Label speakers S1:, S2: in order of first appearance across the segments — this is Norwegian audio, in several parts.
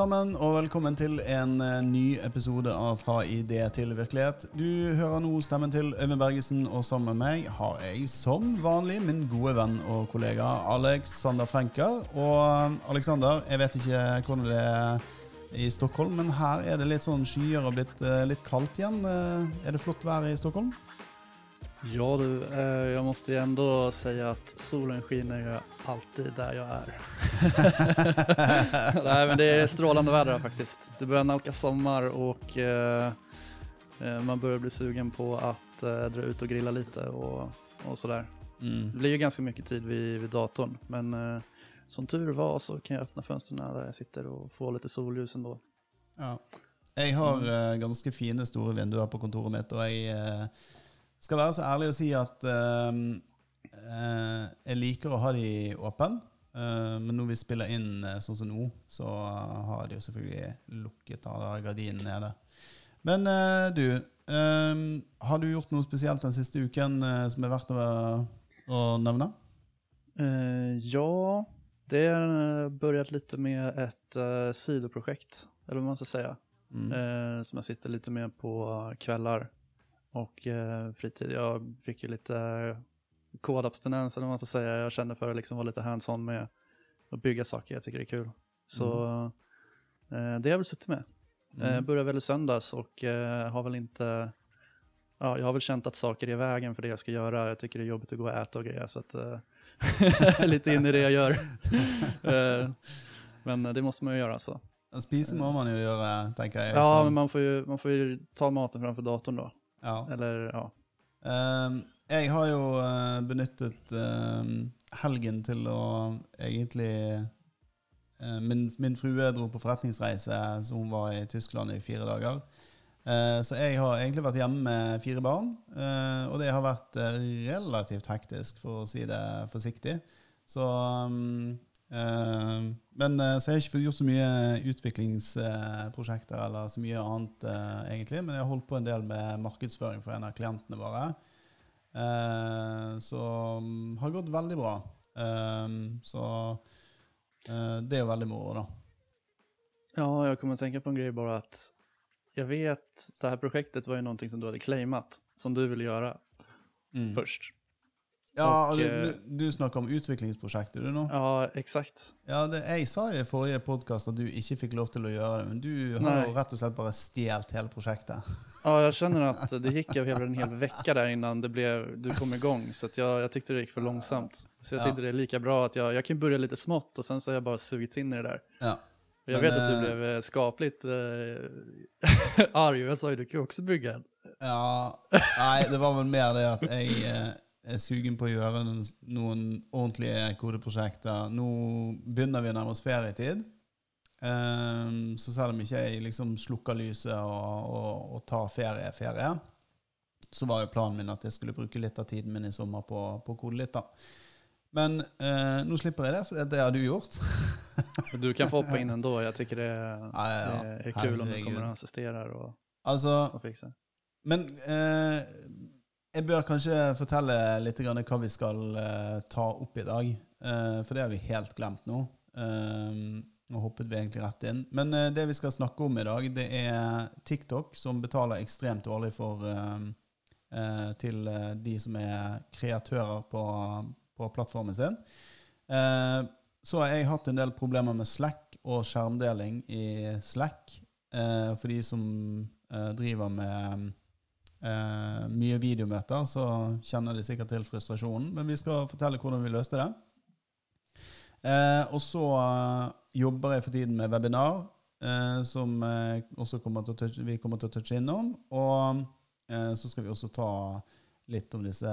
S1: sammen, og velkommen til en eh, ny episode av Fra idé til virkelighet. Du hører nå stemmen til Øyvind Bergesen, og sammen med meg har jeg som vanlig min gode venn og kollega Alexander Frenker. Og eh, Alexander, jeg vet ikke hvordan det er i Stockholm, men her er det litt sånn skyer og blitt eh, litt kaldt igjen. Er det flott vær i Stockholm?
S2: Ja du, eh, jag måste ju ändå säga att solen skiner alltid där jag är. Nej men det är strålande väder faktiskt. Det börjar nalkas sommar och eh, eh, man börjar bli sugen på att eh, dra ut och grilla lite och, och sådär.
S1: Mm.
S2: Det blir ju ganska mycket tid vid, vid datorn men eh, som tur var så kan jag öppna fönstren där jag sitter och få lite solljus ändå.
S1: Ja. Jeg har eh, ganske fine, store vinduer på kontoret mitt, og jeg eh, skal være så ærlig å si at uh, uh, jeg liker å ha de åpen. Uh, men når vi spiller inn eh, sånn som nå, så har de jo selvfølgelig lukket av gardinen nede. Men du, har du gjort noe spesielt den siste uken som er verdt å, å nevne?
S2: Ja, det har börjat litt med et sidoprojekt, eller hva man skal si.
S1: Mm.
S2: som jeg sitter litt med på kvällar och eh, fritid. Jag fick ju lite kodabstinens eller vad man ska säga. Jag kände för att liksom vara lite hands-on med att bygga saker. Jag tycker det är kul. Så eh, det har jag väl suttit med. Eh,
S1: Mm.
S2: började väl i söndags och eh, har väl inte... Ja, jag har väl känt att saker är i vägen för det jag ska göra. Jag tycker det är jobbigt att gå och äta och grejer. Så att, eh, lite in i det jag gör. eh, men det måste man ju göra så.
S1: Spise må man jo gjøre, tenker jeg.
S2: Ja, men man får, ju, man får ju ta maten framför datorn då.
S1: Ja.
S2: Eller ja.
S1: Um, jeg har jo uh, benyttet ehm, helgen til å egentlig uh, min, min frue dro på forretningsreise, så hun var i Tyskland i fire dager. Eh, så jeg har egentlig vært hjemme med fire barn, og det har vært relativt hektisk, for å si det forsiktig. Så eh, Men så så jeg har ikke gjort så mye utviklingsprosjekter eller så mye annet, eh, egentlig. Men jeg har holdt på en del med markedsføring for en av klientene våre. Eh, som har gått veldig bra. Eh, så det det jo veldig moro da.
S2: ja, jeg kommer å tenke på en greie bare at jeg vet, det här projektet var ju någonting som du hadde claimat, som du ville gjøre
S1: Mm.
S2: först.
S1: Ja,
S2: Och,
S1: du,
S2: eh,
S1: du, du snakker om utviklingsprosjektet du nå.
S2: Ja, exakt.
S1: Ja, det, jeg sa jo i forrige podkast at du ikke fikk lov til å gjøre det, men du har jo rett og slett bare stjålet hele prosjektet.
S2: Ja, jeg kjenner at det gikk jo hele en hel uke der innan det blev, du kom igång. Så jeg, jeg jag tyckte det gikk for langsomt. Så jeg
S1: Ja.
S2: tyckte det er lika bra at jeg, jeg kan begynne litt smått og sen så har jeg bare suget inn i det der.
S1: Ja.
S2: Jag vet att du
S1: ble
S2: blev eh, skapligt eh, arg och jag sa ju du kan ju också bygga en.
S1: ja Nei, det var vel mer det at jeg eh, er sugen på å gjøre noen, noen ordentlige kodeprosjekter. Nå begynner vi å nærme oss ferietid. Ehm, så selv om ikke jeg liksom slukker lyset og, og, og tar ferie, ferie, så var jo planen min at jeg skulle bruke litt av tiden min i sommer på, på kode litt. da. Men eh, nå slipper jeg det, for det har du gjort.
S2: Du kan få hoppa inn ändå. Jeg syns det,
S1: Ja, ja, ja.
S2: det er kul om du kommer og assisterer og,
S1: Altså,
S2: og fikser.
S1: Men eh, jeg bør kanskje fortelle litt hva vi skal eh, ta opp i dag. Eh, for det har vi helt glemt nå. Eh, nå hoppet vi egentlig rett inn. Men eh, det vi skal snakke om i dag, det er TikTok, som betaler ekstremt dårlig for eh, eh, til eh, de som er kreatører på, på plattformen sin. Eh, så har jeg hatt en del problemer med Slack og skjermdeling i Slack. Eh, for de som eh, driver med eh, mye videomøter, så kjenner de sikkert til frustrasjonen. Men vi skal fortelle hvordan vi løste det. Eh, og så eh, jobber jeg for tiden med webinar, eh, som eh, kommer touche, vi kommer til å touche innom. Og eh, så skal vi også ta litt om disse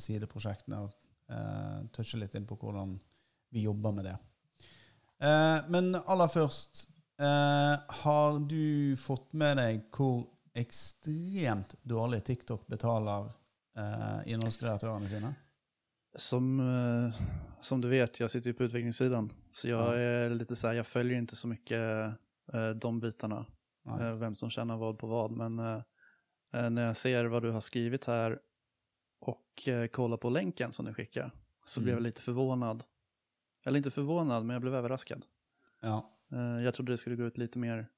S1: sideprosjektene og touche litt inn på hvordan vi jobber med det. Men aller først Har du fått med deg hvor ekstremt dårlig TikTok betaler eh, innholdskreatørene sine?
S2: Som, eh, som du vet, jeg sitter ju på utvecklingssidan. Så jag
S1: Ja.
S2: är lite så här, jag följer inte så mycket eh, de bitarna.
S1: Nei.
S2: eh, vem som tjänar vad på vad. Men eh, eh, när jag ser vad du har skrivit här och eh, kollar på länken som du skickar så blev
S1: jeg
S2: jag lite förvånad. Eller inte förvånad, men jag blev överraskad.
S1: Ja.
S2: Eh, jag trodde det skulle gå ut lite mer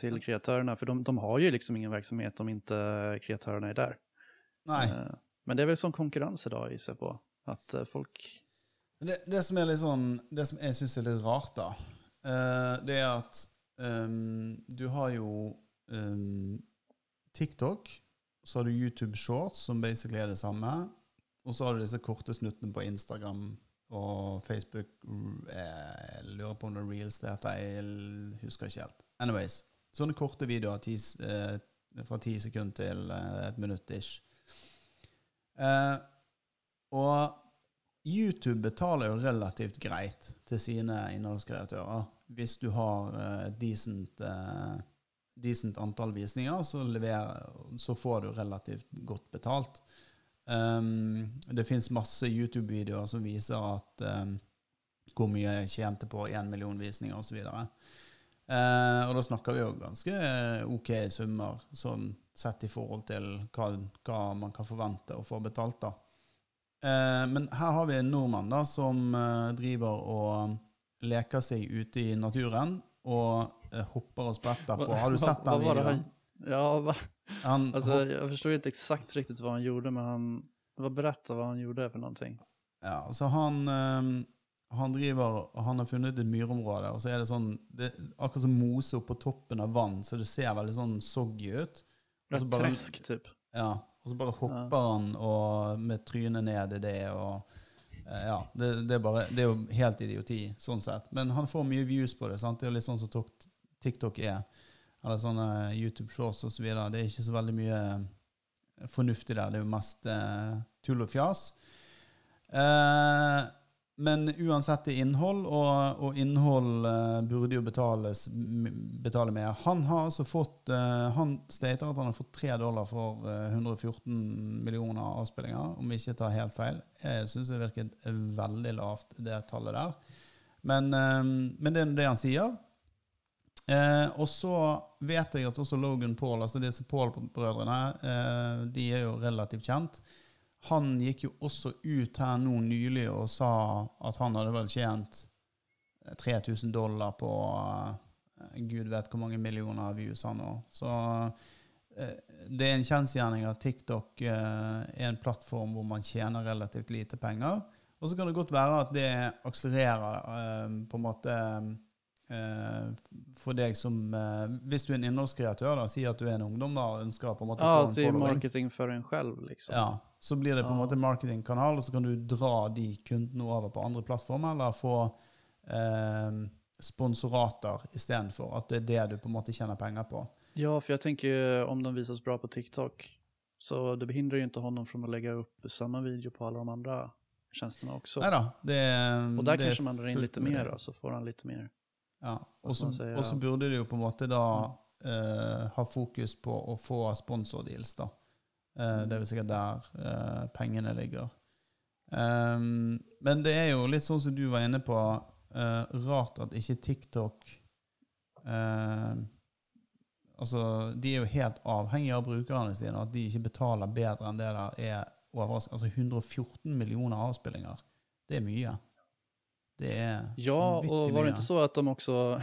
S2: till kreatörerna, för de, de har ju liksom ingen verksamhet om inte kreatörerna är där.
S1: Nei.
S2: Eh, Men det är väl som konkurrens idag gissar på. Att eh, folk...
S1: Det, det som er litt sånn Det som jeg syns er litt rart, da, eh, det er at um, du har jo um, TikTok, så har du YouTube Shorts, som basically er det samme, og så har du disse korte snuttene på Instagram og Facebook. Jeg lurer på om det er Reels det heter, jeg husker ikke helt. Anyways, sånne korte videoer ti, eh, fra ti sekunder til eh, et minutt ish. Eh, og YouTube betaler jo relativt greit til sine innholdskreatører. Hvis du har et decent, decent antall visninger, så, leverer, så får du relativt godt betalt. Det fins masse YouTube-videoer som viser at hvor mye jeg tjente på én million visninger osv. Uh, og da snakker vi jo ganske ok summer, sånn sett i forhold til hva, hva man kan forvente å få betalt. da. Eh, men her har vi en nordmann da, som eh, driver og leker seg ute i naturen og eh, hopper og spretter på. Har du sett den
S2: var
S1: videoen?
S2: han- Ja, hva?
S1: Han,
S2: altså,
S1: jeg
S2: jag ikke eksakt exakt hva vad han gjorde, men han... Vad berätta hva han gjorde for noe.
S1: ja, altså han, eh, han driver og han har funnet et myrområde, og så er det sånn det, Akkurat som mose oppå på toppen av vann, så det ser veldig sånn soggy ut. Og så bare-
S2: tresk, typ.
S1: Ja, og så bare hopper han og med trynet ned i det, og eh, ja, det, det, er bare, det er jo helt idioti, sånn sett. Men han får mye views på det, sant? Det er jo litt sånn som TikTok er, eller sånne YouTube shorts og så. Det er ikke så veldig mye fornuftig der, det er jo mest uh, tull og fjas. Eh, men uansett det er innhold, og, og innhold uh, burde jo betales, betale mer. Han har altså fått uh, Han stater at han har fått tre dollar for uh, 114 millioner avspillinger, om vi ikke tar helt feil. Jeg syns det virket veldig lavt, det tallet der. Men, eh, men det er det han sier. Eh, og så vet jeg at også Logan Paul, altså disse Paul-brødrene, eh, de er jo relativt kjent. Han gikk jo også ut her nå nylig og sa at han hadde vel tjent eh, 3000 dollar på uh, gud vet hvor mange millioner views han har. Så uh, det er en kjensgjerning at TikTok uh, er en plattform hvor man tjener relativt lite penger. Og så kan det godt være at det akselererer eh, på en måte eh, for deg som eh, Hvis du er en innholdskreatør, da, si at du er en ungdom da, og ønsker på en måte
S2: Ja, det är marketing for en selv, liksom.
S1: Ja, så blir det på en
S2: Ja.
S1: måte en marketingkanal, og så kan du dra de kundene over på andre plattformer, eller få eh, sponsorater istedenfor. At det er det du på en måte tjener penger på.
S2: Ja, for jeg tenker om de vises bra på TikTok så det behindrer jo ikke honom fra å legge opp samme video på alle de andre tjenestene
S1: også. Neida. Det,
S2: og der
S1: det
S2: kanskje man drar inn
S1: litt
S2: mer så får han litt mer.
S1: Ja. Og så burde de jo på en måte da eh, ha fokus på å få sponsordeals, da. Eh, det er vel sikkert der eh, pengene ligger. Um, men det er jo litt sånn som du var inne på, eh, rart at ikke TikTok eh, Altså, de er jo helt avhengige av brukerne sine, at de ikke betaler bedre enn det der er overraskende. Altså 114 millioner avspillinger. Det er mye. Det är
S2: Ja, och var det inte så att de också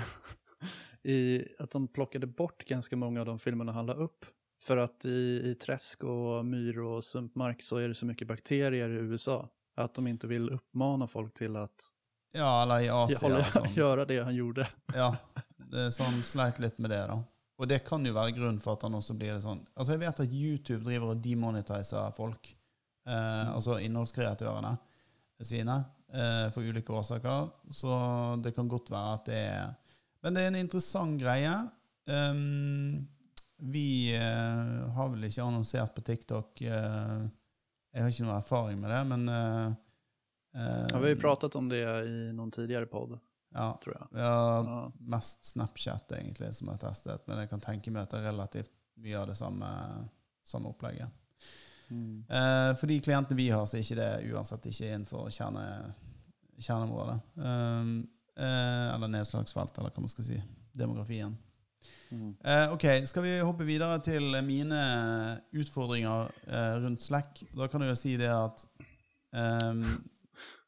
S2: i, att de plockade bort ganska många av de filmerna han la upp? För att i, i träsk och myr och sumpmark så är det så mycket bakterier i USA att de inte vill uppmana folk till att
S1: Ja, eller i Asia
S2: hålla,
S1: sånn.
S2: göra det han gjorde.
S1: Ja, det sånn sleit litt med det, da. Og det kan jo være grunnen for at han også blir det sånn. Altså, jeg vet at YouTube driver og demonetiser folk, eh, altså innholdskreatørene sine, eh, for ulike årsaker. Så det kan godt være at det er Men det er en interessant greie. Um, vi eh, har vel ikke annonsert på TikTok. eh, jeg har ikke noe erfaring med det, men eh, eh,
S2: Ja, vi har jo pratet om det i noen tidligere podd,
S1: ja,
S2: tror
S1: jeg.
S2: Ja.
S1: mest Snapchat egentlig som jeg har testet, men jeg kan tenke meg at det er relativt mye av det samme, samme opplegget.
S2: Mm.
S1: Eh, for de klientene vi har, så er ikke det uansett ikke innenfor kjerne, kjerneområdet. Um, eh, eller nedslagsfelt, eller hva man skal si. Demografien.
S2: Mm.
S1: Eh, ok, skal vi hoppe videre til mine utfordringer eh, rundt Slack? Da kan jeg jo si det at um,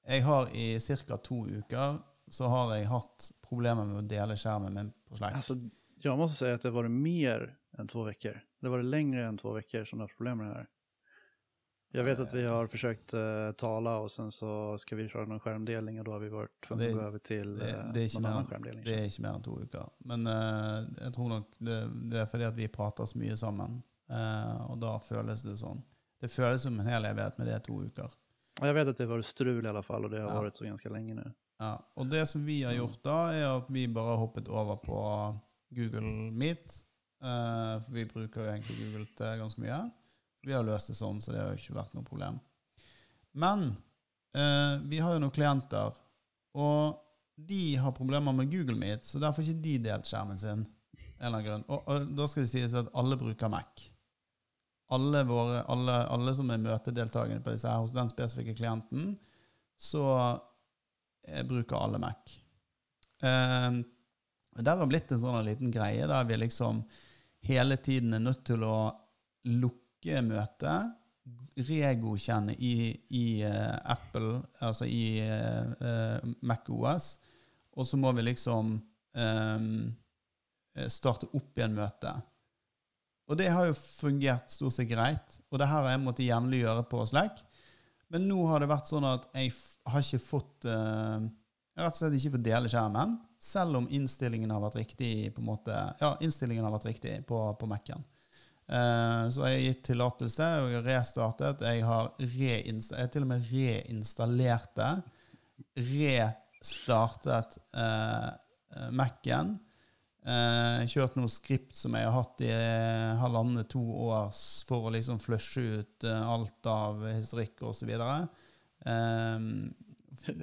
S1: jeg har i ca. to uker så har jeg hatt problemer med å dele skjermen min på Slack.
S2: Altså, jeg må si at det var mer enn to uker. Det var vært lengre enn to uker som det har haft problemer här. Jag vet att vi har försökt uh, tala och sen så ska vi köra någon skärmdelning och då har vi varit tvungna
S1: Det-
S2: att gå över till
S1: det-
S2: eh,
S1: det är inte
S2: någon annan
S1: mer-
S2: skärmdelning.
S1: Det er ikke mer enn to uker. Men uh, jeg tror nok det, det er fordi at vi prater så mye sammen. uh, og da føles det sånn. Det føles som en hel evighet, men det er to uker.
S2: Og jeg vet at det har vært strul i alle fall og det har
S1: Ja.
S2: vært så ganske lenge nå.
S1: Ja, og det som vi har gjort da, er at vi bare har hoppet over på Google Meet. Eh, for vi bruker jo egentlig Google til ganske mye. Vi har løst det sånn, så det har jo ikke vært noe problem. Men eh, vi har jo noen klienter, og de har problemer med Google Meet, så derfor har ikke de delt skjermen sin. Og, og da skal det sies at alle bruker Mac. Alle, våre, alle, alle som er møtedeltakende på disse her, hos den spesifikke klienten, så eh, bruker alle Mac. Eh, det har blitt en sånn liten greie der vi liksom hele tiden er nødt til å lukke møtet, regodkjenne i, i uh, Apple, altså i uh, eh, MacOS, og så må vi liksom um, starte opp igjen møtet. Og det har jo fungert stort sett greit, og det her har jeg måttet jevnlig gjøre på Slack. Men nå har det vært sånn at jeg har ikke fått uh, Jeg har rett og slett ikke fått dele skjermen, selv om innstillingen har vært riktig på en måte Ja, innstillingen har vært riktig på, på Mac-en. Eh, så jeg har gitt tillatelse, og jeg har restartet. Jeg har jeg til og med reinstallert det. Restartet eh, eh, Mac-en. Eh, kjørt noe skript som jeg har hatt i eh, halvannet to år for å liksom flushe ut alt av historikk videre. Eh,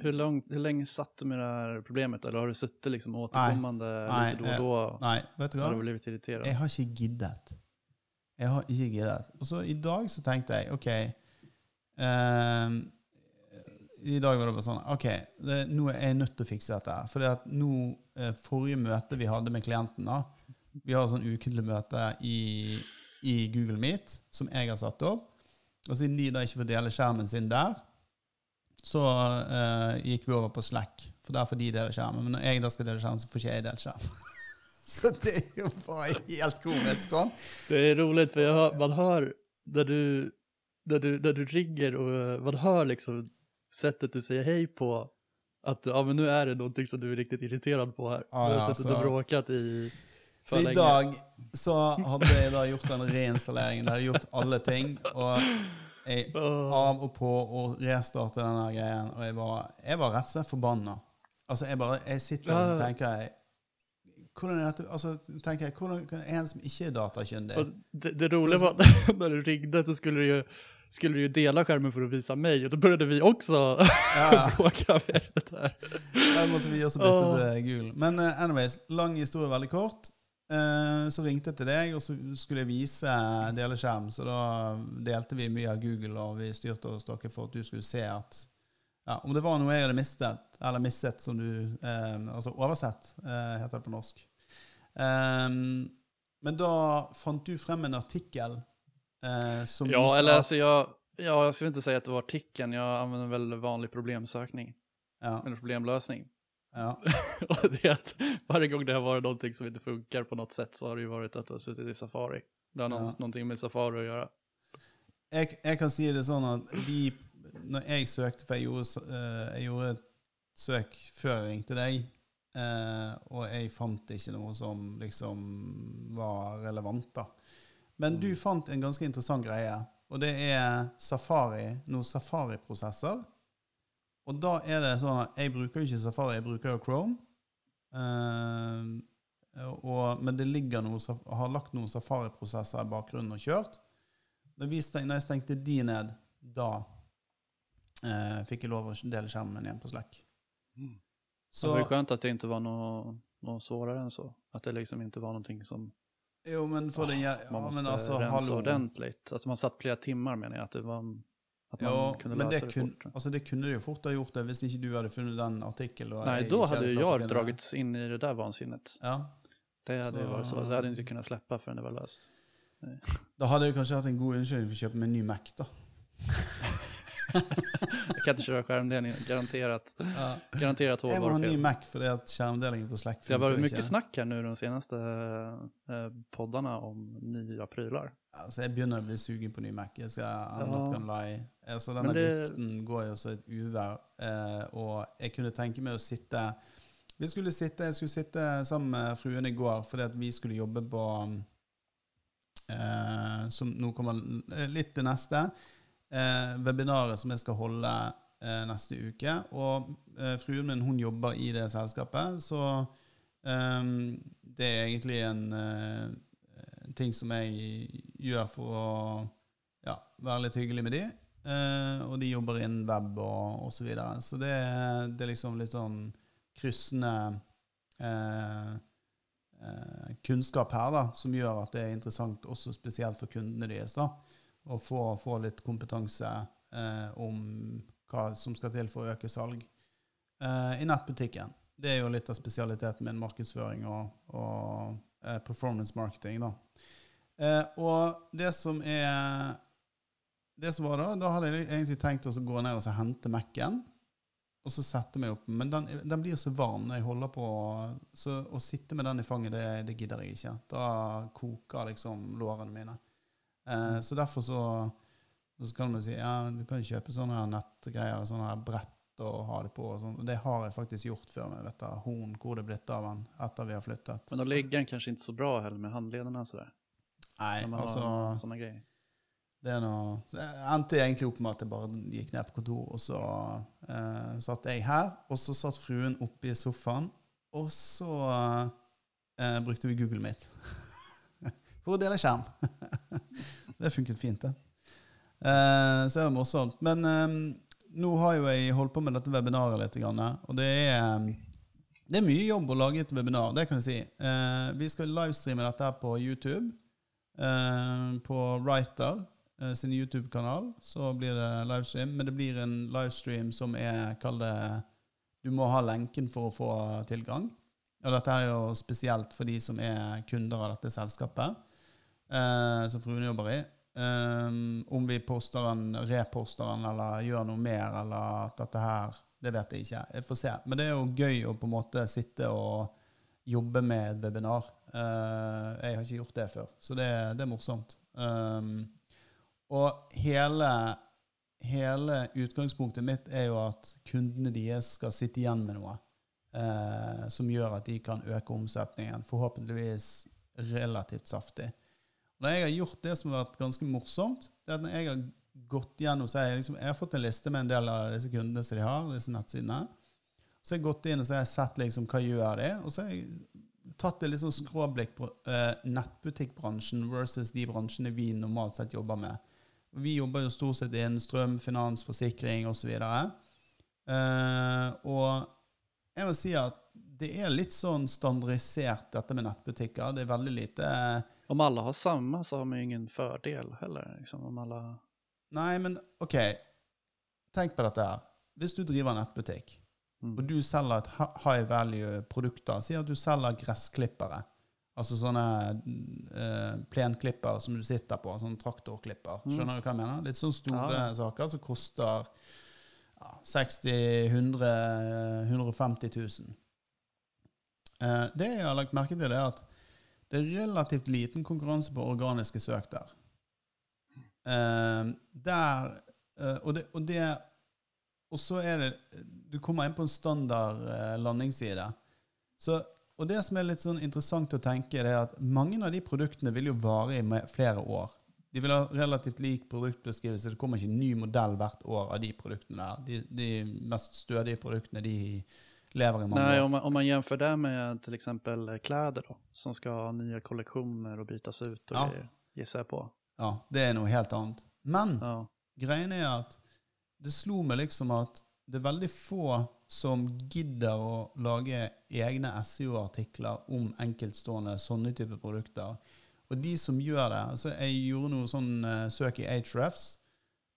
S2: Hur, lång, hur länge satt du med det här problemet? Eller har du suttit liksom återkommande
S1: Nej,
S2: lite då och då?
S1: vet du
S2: Har
S1: hva?
S2: du blivit irriterad?
S1: Har ikke giddet. Jeg har ikke giddet. Og så i dag så tenkte jeg OK ehm, I dag var det bare sånn OK, det, nå er jeg nødt til å fikse dette. For nå, eh, forrige møte vi hadde med klienten da, Vi har sånn ukentlig møte i, i Google Meet som jeg har satt opp. Og siden de da ikke får dele skjermen sin der, så eh, gikk vi over på Slack. For der får de dele skjermen. Men når jeg da skal dele skjermen, så får ikke jeg dele skjerm. Så det er jo bare helt komisk, sånn.
S2: Det är roligt för jag hör, man hör när du, när, du, när du ringer och eh, man hör liksom sättet du säger hej på att ja, men nu är det någonting som du är riktigt irriterad på här.
S1: Ja,
S2: du
S1: ja,
S2: har suttit
S1: så-
S2: och bråkat i för
S1: Så i dag så hadde jeg da gjort den reinstalleringen. Jeg hadde gjort alle ting. Og jeg av og på og restarte denne greien. Og jeg var, jeg var rett og slett forbanna. Altså, jeg bare Jeg sitter og tenker jeg hvordan altså, tenker jeg, hvordan kan en som ikke er datakyndig
S2: det, det roliga var når du ringde så skulle du ju, skulle du ju dela skärmen för att visa mig och då började vi också
S1: Ja.
S2: bråka med det där.
S1: Der måtte vi også bytte
S2: Åh.
S1: til gul. Men uh, anyways, lang historie veldig kort. Uh, så ringte jeg til deg, og så skulle jeg vise deleskjerm. Så da delte vi mye av Google, og vi styrte oss dere for at du skulle se at ja, om det var noe jeg hadde mistet, eller misset, som du eh, Altså oversett, eh, heter det på norsk. Um, men da fant du frem en artikkel eh, som
S2: Ja, eller alltså jag, ja, jeg skulle ikke si at det var artikeln, Jeg använder vel vanlig problemsøkning.
S1: ja,
S2: eller problemløsning.
S1: ja.
S2: Og det at hver varje gång det har vært noe som ikke funker på noe sätt så har det jo vært at du har sittet i Safari. Det har noe,
S1: Ja.
S2: med Safari å gjøre.
S1: jeg, jeg kan si det sånn at de, når jeg søkte, for jeg gjorde, eh, jeg gjorde et søk før jeg ringte deg, eh, og jeg fant ikke noe som liksom var relevant da. Men du fant en ganske interessant greie, og det er Safari, noen Safari-prosesser. Og da er det sånn at jeg bruker jo ikke Safari, jeg bruker jo Chrome. Eh, og, men det ligger noe, har lagt noen Safari-prosesser i bakgrunnen og kjørt. Når jeg stengte de ned, da eh, fikk jeg lov å dele skjermen igjen på Slack.
S2: Så
S1: Så,
S2: det var ju skönt att det inte var noe, noe svårare enn så. At det liksom inte var noe som
S1: jo, men for den ja,
S2: man måste
S1: ja, altså,
S2: rensa
S1: hallo.
S2: ordentligt. Alltså man satt flere timmar menar jag, att, det var, att man
S1: Ja,
S2: kunde lösa
S1: det,
S2: det,
S1: kun,
S2: fort.
S1: altså, det kunne du jo fort ha gjort det hvis ikke du hadde funnet den artikkelen. Nei,
S2: Nej,
S1: hadde
S2: då
S1: jeg
S2: hade ju jag dragits in i det där vansinnet.
S1: Ja.
S2: Det hade ju
S1: Så-
S2: varit så. Det hade inte kunnat släppa förrän det var löst.
S1: Da hadde jeg kanskje hatt en god unnskyldning for å kjøpe meg en ny Mac, da.
S2: Jag kan ikke kjøre skjermdeling. garanterat.
S1: Ja.
S2: Garanterat
S1: Jeg må ha ny
S2: hårdvarufel.
S1: Mac fordi at skjermdelingen på Slack
S2: Det har
S1: vært
S2: mye
S1: snakk
S2: her nå nu de seneste poddene om nye prylar.
S1: Altså, jeg begynner å bli sugen på ny Mac. Jeg skal I'm
S2: Ja.
S1: not gonna lie. Altså, denne
S2: det-
S1: luften går jo som et uvær, eh, og jeg kunne tenke meg å sitte Vi skulle sitte, Jeg skulle sitte sammen med fruen i går fordi at vi skulle jobbe på eh, Som nå kommer litt til neste. Eh, webinaret som jeg skal holde eh, neste uke. Og eh, fruen min hun jobber i det selskapet, så eh, det er egentlig en ting som jeg gjør for å ja, være litt hyggelig med de. Eh, og de jobber innen web og, osv. så videre. Så det, det er liksom litt sånn kryssende eh, eh, kunnskap her, da, som gjør at det er interessant også spesielt for kundene deres. da, Å få, få litt kompetanse eh, om hva som skal til for å øke salg eh, i nettbutikken. Det er jo litt av spesialiteten min, markedsføring og, og eh, performance marketing. da. Eh, og det som er det som var Da da hadde jeg egentlig tenkt å gå ned og hente Mac-en og så sette meg opp. Men den, den blir så varm når jeg holder på. Så å sitte med den i fanget, det, det gidder jeg ikke. Da koker liksom lårene mine. Eh, så derfor så, så kan man si ja, du kan kjøpe sånne her nettgreier, sånne her brett og ha det på. Og sånt. Det har jeg faktisk gjort før med dette horn, hvor det er blitt av den etter vi har flyttet.
S2: Men da ligger den kanskje ikke så bra heller med handlederna.
S1: Nei, altså
S2: sånne.
S1: Det er noe, så jeg endte egentlig opp med at jeg bare gikk ned på kontor, og så eh, satt jeg her, og så satt fruen oppe i sofaen, og så eh, brukte vi Google Meet for å dele skjerm. det funket fint, det. Eh, så det var morsomt. Men eh, nå har jo jeg holdt på med dette webinaret litt, og det er det er mye jobb å lage et webinar, det kan jeg si. Eh, vi skal livestreame dette her på YouTube. Eh, på Writer sin YouTube-kanal så blir det livestream. Men det blir en livestream som er Kall det Du må ha lenken for å få tilgang. Og dette er jo spesielt for de som er kunder av dette selskapet, eh, som fruen jobber i. Um, om vi poster den, reposter den eller gjør noe mer, eller dette her Det vet jeg ikke. Jeg får se. Men det er jo gøy å på en måte sitte og jobbe med et webinar. Uh, jeg har ikke gjort det før, så det, det er morsomt. Um, og hele, hele utgangspunktet mitt er jo at kundene deres skal sitte igjen med noe uh, som gjør at de kan øke omsetningen, forhåpentligvis relativt saftig. Når jeg har gjort det som har vært ganske morsomt, det er at når jeg har gått gjennom så jeg, liksom, jeg har fått en liste med en del av disse kundene som de har, disse nettsidene. Så jeg har gått inn og så har jeg sett liksom, hva gjør det, og så har jeg tatt et sånn skråblikk på eh, nettbutikkbransjen versus de bransjene vi normalt sett jobber med. Vi jobber jo stort sett innen strøm, finans, forsikring osv. Eh, og jeg må si at det er litt sånn standardisert, dette med nettbutikker. Det er veldig lite
S2: Om alle har samme, så har vi ingen fordel heller. Liksom, om alle...
S1: Nei, men OK. Tenk på dette her. Hvis du driver nettbutikk,
S2: Mm.
S1: og du selger et high value-produkter, si at du selger gressklippere, altså sånne uh, plenklipper som du sitter på, Sånne traktorklipper.
S2: Mm.
S1: Skjønner du hva jeg mener? Litt sånne store
S2: Ja, ja.
S1: saker som koster ja, 60 100 150 000. Eh, det jeg har lagt merke til, er at det er relativt liten konkurranse på organiske søk der. Eh, der eh, og, det, og det Og så er det Du kommer inn på en standard eh, landingsside. Så, og det som er litt sånn interessant å tenke, det er at mange av de produktene vil jo vare i flere år. De vil ha relativt lik produktbeskrivelse. Det kommer ikke en ny modell hvert år av de produktene der. De, de mest stødige produktene de lever i mange
S2: Nej, om man, om man jämför det med till exempel eh, kläder då, som ska ha nya kollektioner och bytas ut och
S1: Ja.
S2: grejer, gissar jag på.
S1: Ja, det er noe helt annet. Men
S2: Ja.
S1: greien er at det slo meg liksom at det er veldig få som gidder å lage egne SEO-artikler om enkeltstående sånne type produkter. Og de som gjør det altså Jeg gjorde noe sånn uh, søk i Hrefs.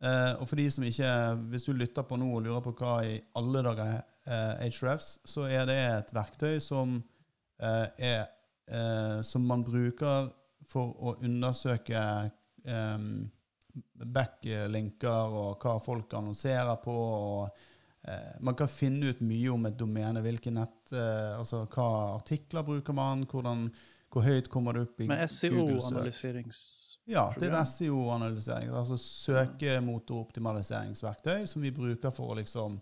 S1: Eh, og for de som ikke Hvis du lytter på nå og lurer på hva i alle dager er Hrefs, så er det et verktøy som eh, er eh, Som man bruker for å undersøke eh, backlinker og hva folk annonserer på. og eh, Man kan finne ut mye om et domene. hvilke nett, eh, altså Hva artikler bruker man? hvordan, Hvor høyt kommer det opp i Google-søk?
S2: SEO-analyserings...
S1: Ja, det er. SEO-analysering. Altså søkemotoroptimaliseringsverktøy som vi bruker for å liksom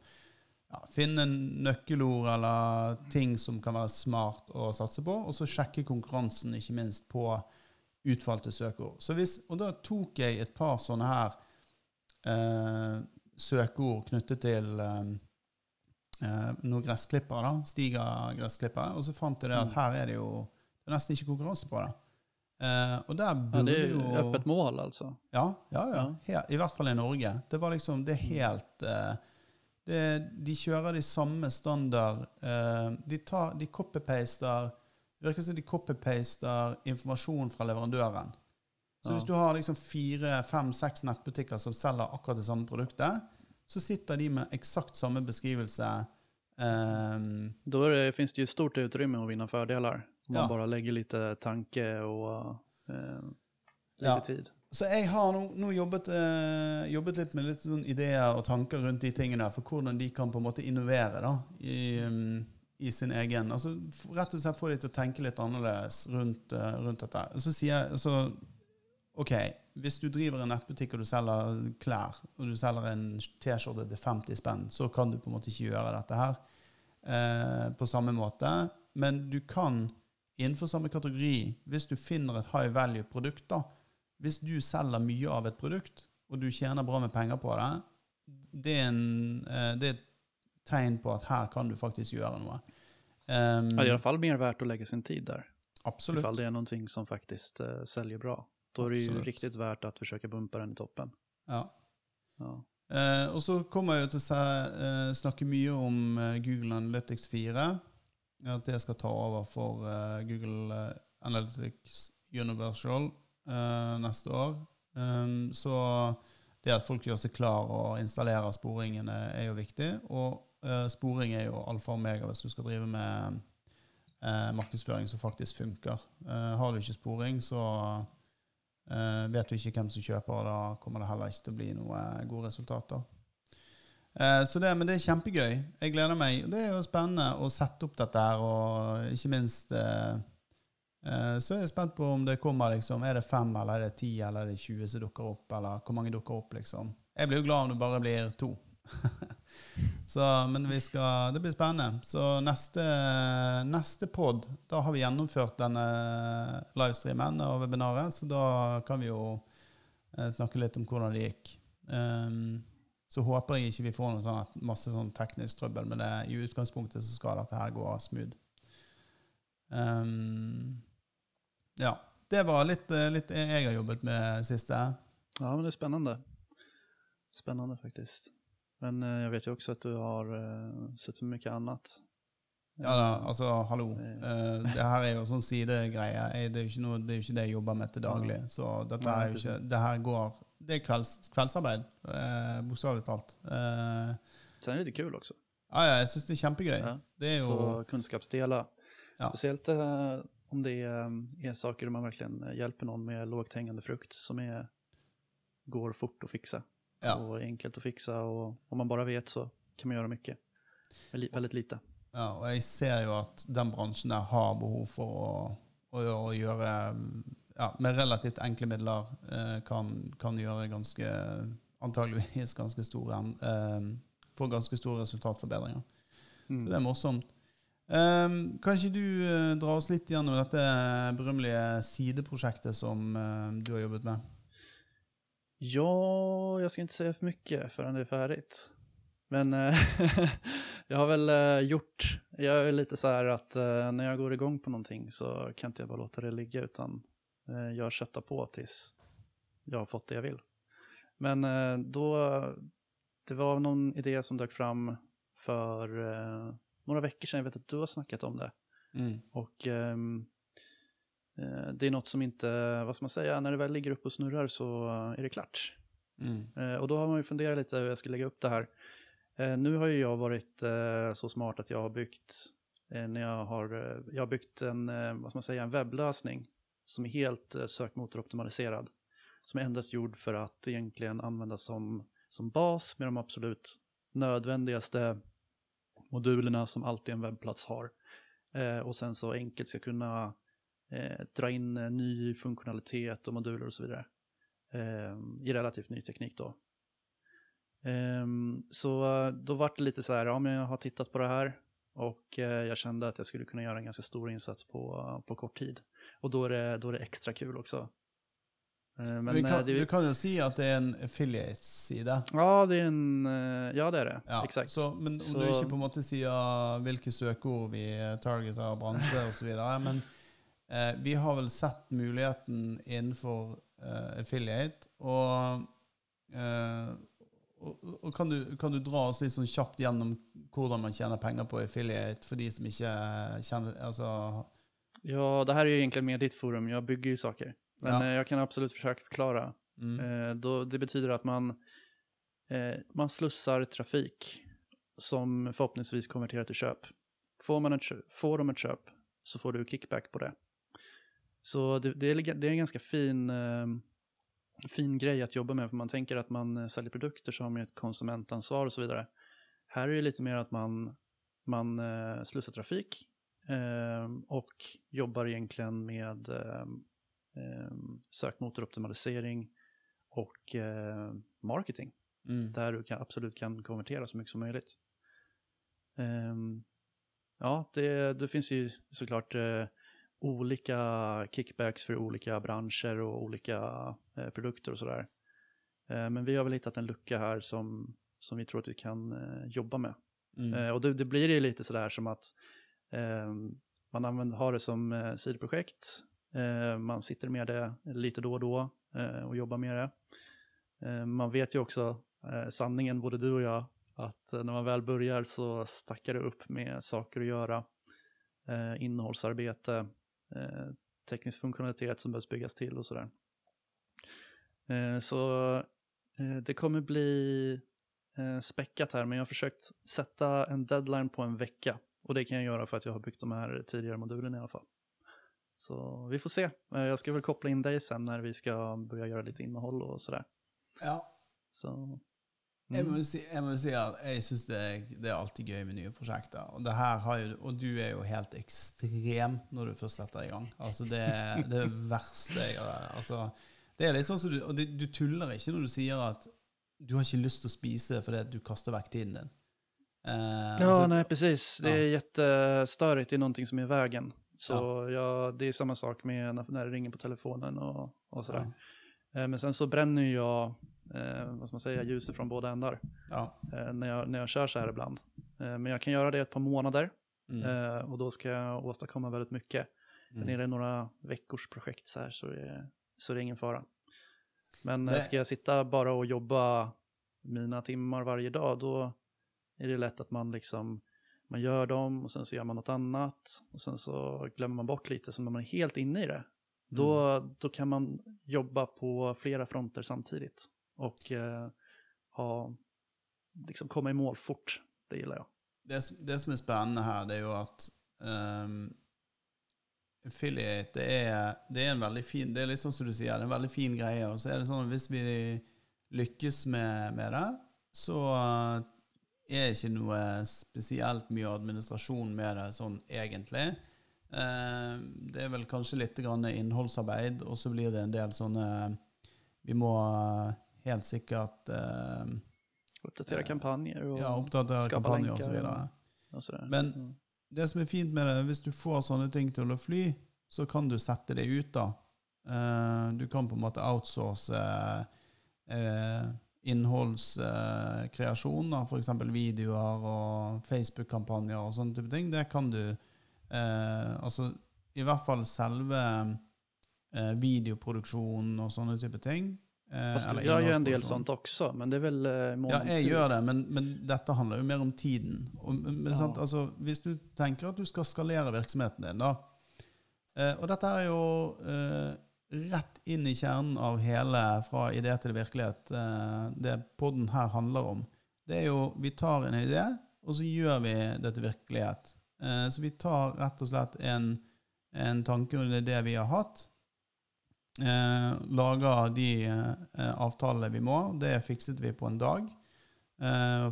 S1: ja, finne nøkkelord eller ting som kan være smart å satse på, og så sjekke konkurransen, ikke minst, på utvalgte søkeord. Så hvis, og da tok jeg et par sånne her eh, søkeord knyttet til eh, eh, noen gressklippere, da, Stiga-gressklippere, og så fant jeg det at
S2: Mm.
S1: her er det jo det er nesten ikke konkurranse på det. Eh, og der
S2: Ja, det er
S1: jo
S2: ju öppet mål altså?
S1: ja, ja, ja.
S2: Ja.
S1: He- I hvert fall i Norge. Det var liksom, det er helt uh, det, De kjører de samme standard Uh, De, tar, de copy-paster Det virker som de copy-paster informasjon fra leverandøren. Så
S2: Ja.
S1: hvis du har liksom fire, fem, seks nettbutikker som selger akkurat det samme produktet, så sitter de med eksakt samme beskrivelse. Eh,
S2: da fins det, jo stort utrymme å vinne fördelar. Om
S1: Ja.
S2: man bara lägger lite tanke og eh, lite
S1: Ja.
S2: tid.
S1: Så jeg har nå, nå jobbet, eh, jobbet litt med litt sånn ideer og tanker rundt de tingene, for hvordan de kan på en måte innovere da, i, um, i sin egen altså Rett og slett få de til å tenke litt annerledes rundt, uh, rundt dette. Så sier jeg så, OK, hvis du driver en nettbutikk og du selger klær, og du selger en T-skjorte til 50 spenn, så kan du på en måte ikke gjøre dette her eh, på samme måte. Men du kan innenfor samme kategori, hvis du finner et high value-produkt, da, hvis du selger mye av et produkt, og du tjener bra med penger på det, det er, en, eh, det er et tegn på at her kan du faktisk gjøre noe. Um,
S2: Ja, det er i alla fall mer verdt å legge sin tid der.
S1: absolutt.
S2: Ifall det er noe som faktisk uh, selger bra. Da er det jo
S1: riktig
S2: verdt å forsøke å bumpe den i toppen.
S1: Ja.
S2: Ja.
S1: Uh, og så kommer jeg til å eh, snakke mye om eh, Google Analytics 4. At det skal ta over for eh, Google eh, Analytics Universal eh, neste år. Um, så det at folk gjør seg klar og installerer sporingene, er jo viktig. Og sporing er jo alfa og omega hvis du skal drive med markedsføring som faktisk funker. Har du ikke sporing, så vet du ikke hvem som kjøper, og da kommer det heller ikke til å bli noen gode resultater. Eh, så det, men det er kjempegøy. Jeg gleder meg. Det er jo spennende å sette opp dette her, og ikke minst eh, eh, Så er jeg spent på om det kommer liksom Er det fem, eller er det ti, eller er det 20 som dukker opp, eller hvor mange dukker opp, liksom. Jeg blir jo glad om det bare blir to. så, men vi skal, det blir spennende. Så neste, neste pod, da har vi gjennomført denne livestreamen og webinaret, så da kan vi jo snakke litt om hvordan det gikk. Um, så håper jeg ikke vi får noe sånn at masse sånn teknisk trøbbel, men det, i utgangspunktet så skal dette her gå smooth. Um, ja. Det var litt, eh, litt jeg har jobbet med siste.
S2: ja, men det er spennende. Spennende, faktisk. Men jeg jag vet jo også at du har sett sett mye annet.
S1: Ja, da, altså, hallo. Eh, det her er jo sånn sidegreie. Det er jo ikke, noe, det er ikke det jeg jobber med til daglig. Så dette er jo ikke. Det her går Det er kvelds, kveldsarbeid, eh, bokstavelig talt. Eh,
S2: Sen är det kul också.
S1: ja, ja, jeg syns det er kjempegøy.
S2: Ja.
S1: Det er jo
S2: Få kunnskapsdeler.
S1: Ja.
S2: Spesielt eh, om det er, er saker man virkelig hjelper noen med lågt hängande frukt som er, går fort å fikse.
S1: Ja.
S2: Og enkelt å fikse. Og om man bare vet så kan man gjøre mye. Väldigt, veldig lite.
S1: Ja, og jeg ser jo at den bransjen der har behov for å, å, å gjøre ja, Med relativt enkle midler eh, kan, kan gjøre ganske Antageligvis ganske store eh, Få ganske store resultatforbedringer.
S2: Mm.
S1: Så det er morsomt. Um, kan ikke du eh, dra oss litt gjennom dette berømmelige sideprosjektet som du har jobbet med?
S2: Ja, jag ska inte säga för mycket förrän det är färdigt. Men jag har väl gjort, jag är lite så här att när jag går igång på någonting så kan inte jag bara låta det ligga utan jag köttar på tills jag har fått det jag vill. Men eh, då, det var någon idé som dök fram för eh, några veckor sedan, jag vet att du har snackat om det.
S1: Mm.
S2: Och ehm, eh, det är något som inte, vad ska man säga, när det väl ligger upp och snurrar så är det klart.
S1: Mm.
S2: Eh, och då har man ju funderat lite hur jag ska lägga upp det här. Eh, nu har ju jag varit eh, så smart att jag har byggt, eh, när jag har, eh, jag har byggt en, eh, vad ska man säga, en webblösning som är helt eh, sökmotoroptimaliserad. som är endast gjord för att egentligen användas som, som bas med de absolut nödvändigaste modulerna som alltid en webbplats har. Eh, och sen så enkelt ska kunna eh, dra in eh, ny funktionalitet och moduler och så vidare. Eh, I relativt ny teknik då. Ehm, så eh, då vart det lite så här, ja men jag har tittat på det här och jag kände att jag skulle kunna göra en ganska stor insats på, på kort tid. Och då är det, då är det extra kul också. Eh, Men
S1: du, kan,
S2: eh, det,
S1: Du kan jo si at det er en affiliate-side.
S2: ja, det er en, eh, ja det er det.
S1: Ja,
S2: Exakt.
S1: Så, men om
S2: Så-
S1: du ikke på en måte sier hvilke søkeord vi targeter, bransje osv. Men eh, vi har vel sett muligheten innenfor eh, affiliate. Og, eh, og, og kan, du, kan du dra oss litt sånn kjapt gjennom hvordan man tjener penger på affiliate, for de som ikke kjenner altså,
S2: Ja, det här är ju egentligen mer ditt forum, jag bygger ju saker. Men
S1: Ja.
S2: eh, jag kan absolut försöka förklara.
S1: mm,
S2: Eh, då, det betyder att man, eh, man slussar trafik som förhoppningsvis konverterar till köp. Får, man ett, får de ett köp så får du kickback på det. Så det, det, är, det är en ganska fin, eh, fin grej att jobba med, för man tänker att man säljer produkter som har man ett konsumentansvar och så vidare. Här är det lite mer att man, man eh, slussar trafik och jobbar egentligen med eh, eh, sökmotoroptimalisering och eh, marketing.
S1: mm.
S2: Där du kan, absolut kan konvertera så mycket som möjligt. Ehm, ja, det, det finns ju såklart eh, olika kickbacks för olika branscher och olika eh, produkter och sådär. Men vi har väl hittat en lucka här som, som vi tror att vi kan jobba med.
S1: Mm.
S2: Eh, och det, det blir ju lite sådär som att man använder, har det som eh, sidoprojekt. Eh, man sitter med det lite då och då eh, och jobbar med det. Eh, man vet ju också eh, sanningen, både du och jag, att när man väl börjar så stackar det upp med saker att göra. Eh, innehållsarbete, eh, teknisk funktionalitet som behövs byggas till och sådär. Så det kommer bli späckat här, men jag har försökt sätta en deadline på en vecka. Och det kan jag göra för att jag har byggt de här tidigare modulerna i alla fall. Så vi får se. Eh, Jag ska väl koppla in dig sen när vi ska börja göra lite innehåll och sådär.
S1: Ja.
S2: Så,
S1: Jeg
S2: mm.
S1: må jo si, jeg må si at jeg syns det, det er alltid gøy med nye prosjekter. Og, det her har jo, og du er jo helt ekstrem når du først setter i gang. Altså det, det er det verste jeg har altså, Det er litt sånn som du, Og det, du tuller ikke når du sier at du har ikke lyst til å spise fordi du kaster vekk tiden din. Eh,
S2: Ja,
S1: altså-
S2: nej precis. Det är jättestörigt. Det är någonting som är i vägen. Så ja. det är samma sak med när, när det ringer på telefonen och, och sådär. Uh, Men sen så bränner jag, eh, vad ska man säga, ljuset från båda ändar.
S1: Ja.
S2: Eh, när, jag, när jag kör så här ibland. Eh, men jag kan göra det ett par månader.
S1: Mm.
S2: Eh, och då ska jag åstadkomma väldigt mycket. Men
S1: Mm.
S2: är det några veckors projekt så här så är, så är det ingen fara. Men Nej.
S1: Det-
S2: ska jag sitta bara och jobba mina timmar varje dag, då är det lätt att man liksom man gör dem och sen så gör man något annat och sen så glömmer man bort lite. Så när man är helt inne i det, då,
S1: Mm.
S2: då kan man jobba på flera fronter samtidigt och eh, ha, liksom komma i mål fort. Det gillar jag.
S1: det, det som er spennende her, det er jo at um, affiliate det er, det är en veldig fin Det är sånn som du säger, er en veldig fin grej Og så er det sånn att hvis vi lykkes med, med det, så er ikke noe spesielt mye administrasjon med det sånn egentlig. Eh, det er vel kanskje litt grann innholdsarbeid, og så blir det en del sånne Vi må helt sikkert eh,
S2: Uppdatera
S1: Eh,
S2: kampanjer og
S1: ja, oppdatere kampanjer og
S2: så videre.
S1: Men-
S2: Mm.
S1: Det som er fint med det, hvis du får sånne ting til å fly, så kan du sette det ut, da. Du kan på en måte outsource eh, innholdskreasjon, uh, f.eks. videoer og Facebook-kampanjer og sånne type ting. Det kan du eh, Altså i hvert fall selve eh, videoproduksjonen og sånne type ting. eh,
S2: Fast
S1: eller
S2: du en del sånt også, men det er vel eh,
S1: Ja, jeg
S2: tid.
S1: gjør det, men, men dette handler jo mer om tiden. Og, men,
S2: Ja.
S1: sant, altså, hvis du tenker at du skal skalere virksomheten din, da eh, Og dette er jo eh, rett inn i kjernen av hele fra idé til virkelighet, eh, det podden her handler om. Det er jo Vi tar en idé, og så gjør vi det til virkelighet. Eh, så vi tar rett og slett en, en tanke under det vi har hatt, Eh, lager de avtalene vi må. Det fikset vi på en dag.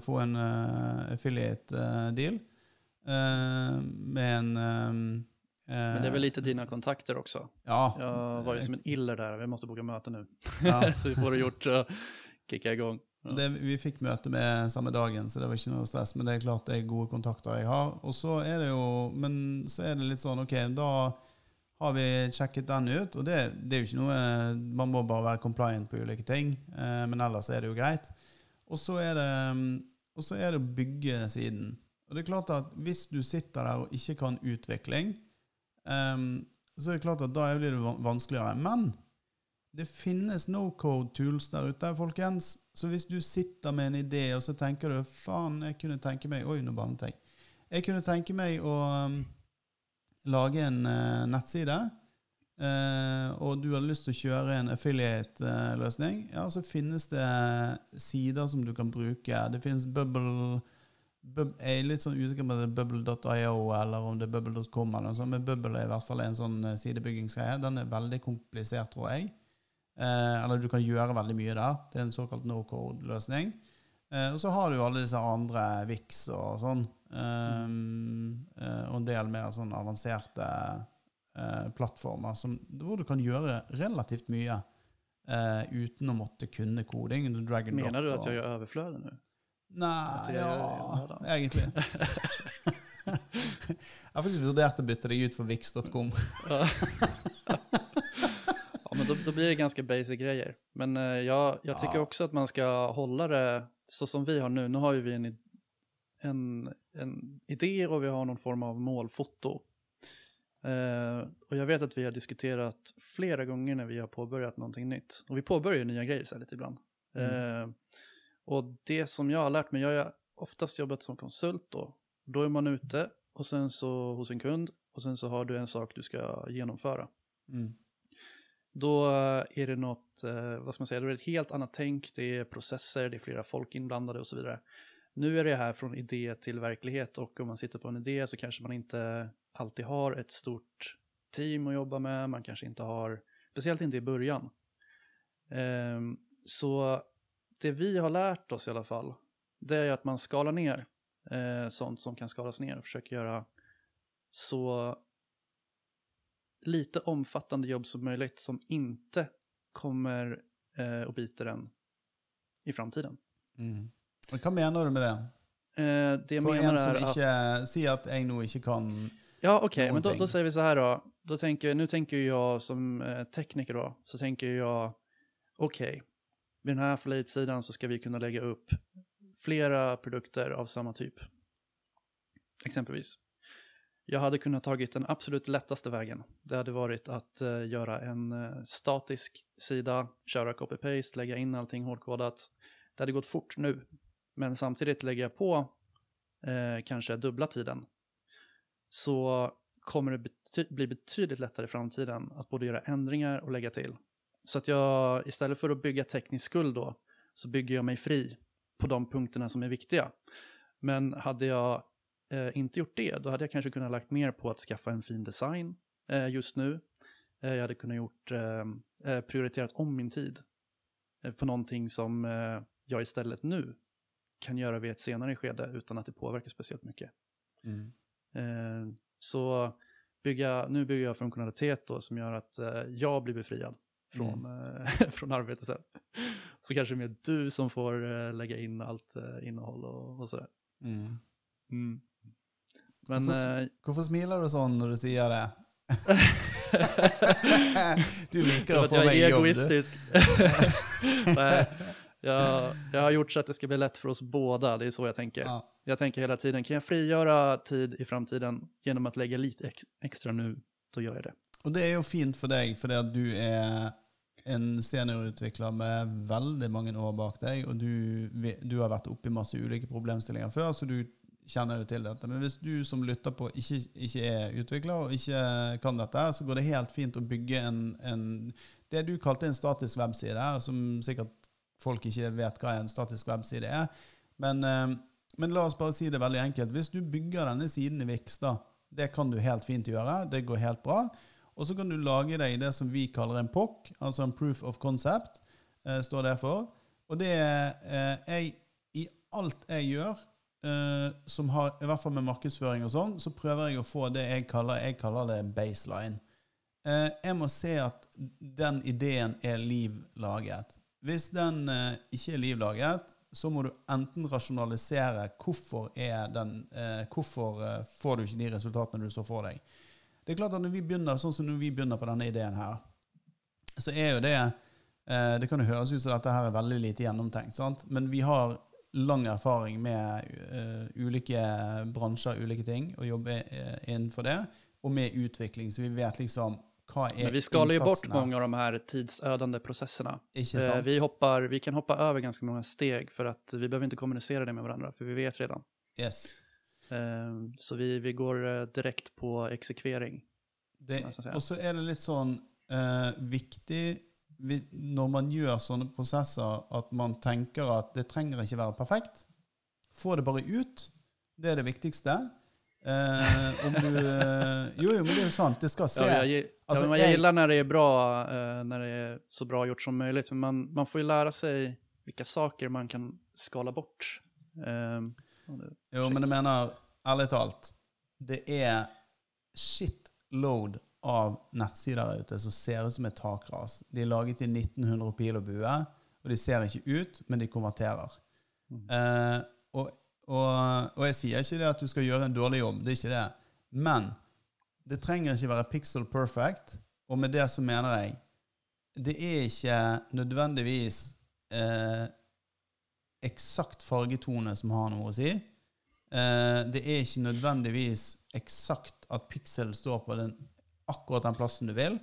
S1: Få en affiliate-deal eh, med en
S2: Men det är väl lite dina kontakter också?
S1: Ja.
S2: Jag var ju som en iller där, vi måste boka möte nu.
S1: ja.
S2: så vi får det gjort och kicka igång. Ja.
S1: Det, vi fikk møte med samme dagen, så det var ikke noe stress. Men det er klart det er gode kontakter jeg har. Og så er det jo Men så er det litt sånn, OK, da har vi sjekket den ut. Og det, det er jo ikke noe Man må bare være compliant på ulike ting. Eh, men ellers er det jo greit. Og så er det Og så er det å bygge siden. Og det er klart at hvis du sitter der og ikke kan utvikling, ehm, så er det klart at da blir det vanskeligere. Men det finnes no-code tools der ute, folkens. Så hvis du sitter med en idé, og så tenker du faen, jeg kunne tenke meg Oi, nå bannet jeg. Jeg kunne tenke meg å um, lage en uh, nettside, Uh, og du har lyst til å kjøre en affiliate-løsning, ja, så finnes det sider som du kan bruke. Det finnes Bubble Bub, Jeg er litt sånn usikker på om det er bubble.io eller om det er bubble.com, eller noe sånt, men Bubble er i hvert fall en sånn eh, sidebyggingsgreie. Den er veldig komplisert, tror jeg. Eh, eller du kan gjøre veldig mye der. Det er en såkalt no code-løsning. Eh, og så har du jo alle disse andre VIX og sånn. Eh, eh, og en del mer sånn avanserte eh, plattformer som, hvor du kan gjøre relativt mye eh, uten å måtte kunne koding.
S2: Mener du At jeg gjør det i
S1: ja, egentlig. jeg har faktisk vurdert å bytte deg ut for vix.com.
S2: Ja. men då, då blir det ganska basic grejer. Men uh, jeg, jeg tycker
S1: Ja.
S2: også at man skal hålla det så som vi har nå. Nå har vi en, en, en idé og vi har noen form av målfoto. Uh, og jeg vet at vi har diskuterat flere ganger når vi har påbörjat noe nytt. Og vi påbörjar nye nya grejer så ibland. lite ibland. Eh, och det som jag har lärt mig, jag har oftast jobbat som konsult då. Då är man ute och sen så hos en kund och sen så har du en sak du ska genomföra.
S1: Mm.
S2: Då är det något, eh, vad ska man säga, då är det ett helt annat tänk, det är processer, det är flera folk inblandade och så vidare. Nu är det här från idé till verklighet och om man sitter på en idé så kanske man inte alltid har ett stort team att jobba med, man kanske inte har, speciellt inte i början. Um, så det vi har lärt oss i alla fall, det är att man skalar ner eh, sånt som kan skalas ner och försöker göra så lite omfattande jobb som möjligt som inte kommer eh, och biter en i framtiden.
S1: Mm. Hva mener du med det?
S2: Eh, det jag
S1: For
S2: menar
S1: en som ikke Si at jeg nå ikke kan
S2: Ja, okej, men då,
S1: någonting.
S2: då säger vi så här då. då tänker, nu tänker jag som eh, tekniker då, så tänker jag, okej, vid den här affiliate-sidan så ska vi kunna lägga upp flera produkter av samma typ. Exempelvis. Jag hade kunnat tagit den absolut lättaste vägen. Det hade varit att uh, göra en uh, statisk sida, köra copy-paste, lägga in allting hårdkodat. Det hade gått fort nu, men samtidigt lägger jag på uh, kanske dubbla tiden så kommer det bety- bli betydligt lättare i framtiden att både göra ändringar och lägga till. Så att jag istället för att bygga teknisk skuld då så bygger jag mig fri på de punkterna som är viktiga. Men hade jag eh, inte gjort det då hade jag kanske kunnat lagt mer på att skaffa en fin design eh, just nu. Eh, jag hade kunnat gjort, eh, eh, prioriterat om min tid eh, på någonting som jag istället nu kan göra vid ett senare skede utan att det påverkar speciellt mycket.
S1: mm.
S2: Eh, så bygga, nu bygger jag funktionalitet då som gör att jag blir befriad från, mm. från arbetet sen. Så kanske det är mer du som får eh, lägga in allt eh, innehåll och, och sådär.
S1: Mm.
S2: Mm. Men
S1: Hvorfor,
S2: eh,
S1: smiler du sånn når du sier det? du liker
S2: för
S1: å
S2: att
S1: få meg
S2: är
S1: i jobb, du.
S2: egoistisk. Nej, jag, jag har gjort så att det ska bli lätt för oss båda, det är så jag tänker.
S1: Ja.
S2: Jag tänker hela tiden, kan jag frigöra tid i framtiden genom att lägga lite ex extra nu, då gör jag det.
S1: Och det er jo fint for deg, fordi att du er en seniorutvikler med veldig mange år bak deg, og du, du har vært oppe i masse ulike problemstillinger før, så du kjenner jo til dette. Men hvis du som lytter på ikke, ikke er utvikler og ikke kan dette, så går det helt fint å bygge en, en det du kalte en statisk webside, som sikkert folk ikke vet hva en statisk webside er. Men, eh, men la oss bare si det veldig enkelt. Hvis du bygger denne siden i Vix, da, det kan du helt fint gjøre, det går helt bra. Og så kan du lage deg det som vi kaller en POC, altså en proof of concept, eh, står det for. Og det er eh, I alt jeg gjør, eh, som har, i hvert fall med markedsføring og sånn, så prøver jeg å få det jeg kaller, jeg kaller det baseline. Eh, jeg må se at den ideen er livlaget. Hvis den eh, ikke er livlaget, så må du enten rasjonalisere hvorfor, er den, eh, hvorfor får du ikke de resultatene du så for deg. Det er klart at når vi begynner, sånn som når vi begynner på denne ideen her, så er jo det eh, Det kan jo høres ut som dette her er veldig lite gjennomtenkt, sant? men vi har lang erfaring med eh, ulike bransjer, ulike ting, og jobber eh, innenfor det, og med utvikling, så vi vet liksom
S2: Men vi skaler ju bort
S1: mange
S2: många av de här tidsödande processerna.
S1: Ikke
S2: Eh,
S1: sant?
S2: Vi, hoppar, vi kan hoppa över ganska många steg för att vi behöver inte kommunicera det med varandra, för vi vet redan.
S1: Yes.
S2: Eh, Så vi, vi går direkte på eksekvering.
S1: Det, og så er det litt sånn eh, viktig vi, når man gjør sånne prosesser, at man tenker at det trenger ikke være perfekt. Få det bare ut. Det er det viktigste. Eh, om du eh, Jo, jo, men det er jo sant. Det skal se.
S2: Ja, jeg,
S1: altså,
S2: ja, jeg
S1: liker
S2: når gillar när det er bra, eh, när det er så bra gjort som mulig. Men man, man får jo lære seg hvilke saker man kan skala bort. Eh,
S1: Jo, men jeg mener, ærlig talt, det er shitload av nettsider der ute som ser ut som et takras. De er laget i 1900 pil og bue, og de ser ikke ut, men de konverterer.
S2: Mm.
S1: Eh, og, og, og jeg sier ikke det at du skal gjøre en dårlig jobb, det er ikke det. Men det trenger ikke være pixel perfect, og med det så mener jeg det er ikke nødvendigvis eh, eksakt fargetone som har noe å si. Eh, det er ikke nødvendigvis eksakt at pikselen står på den, akkurat den plassen du vil.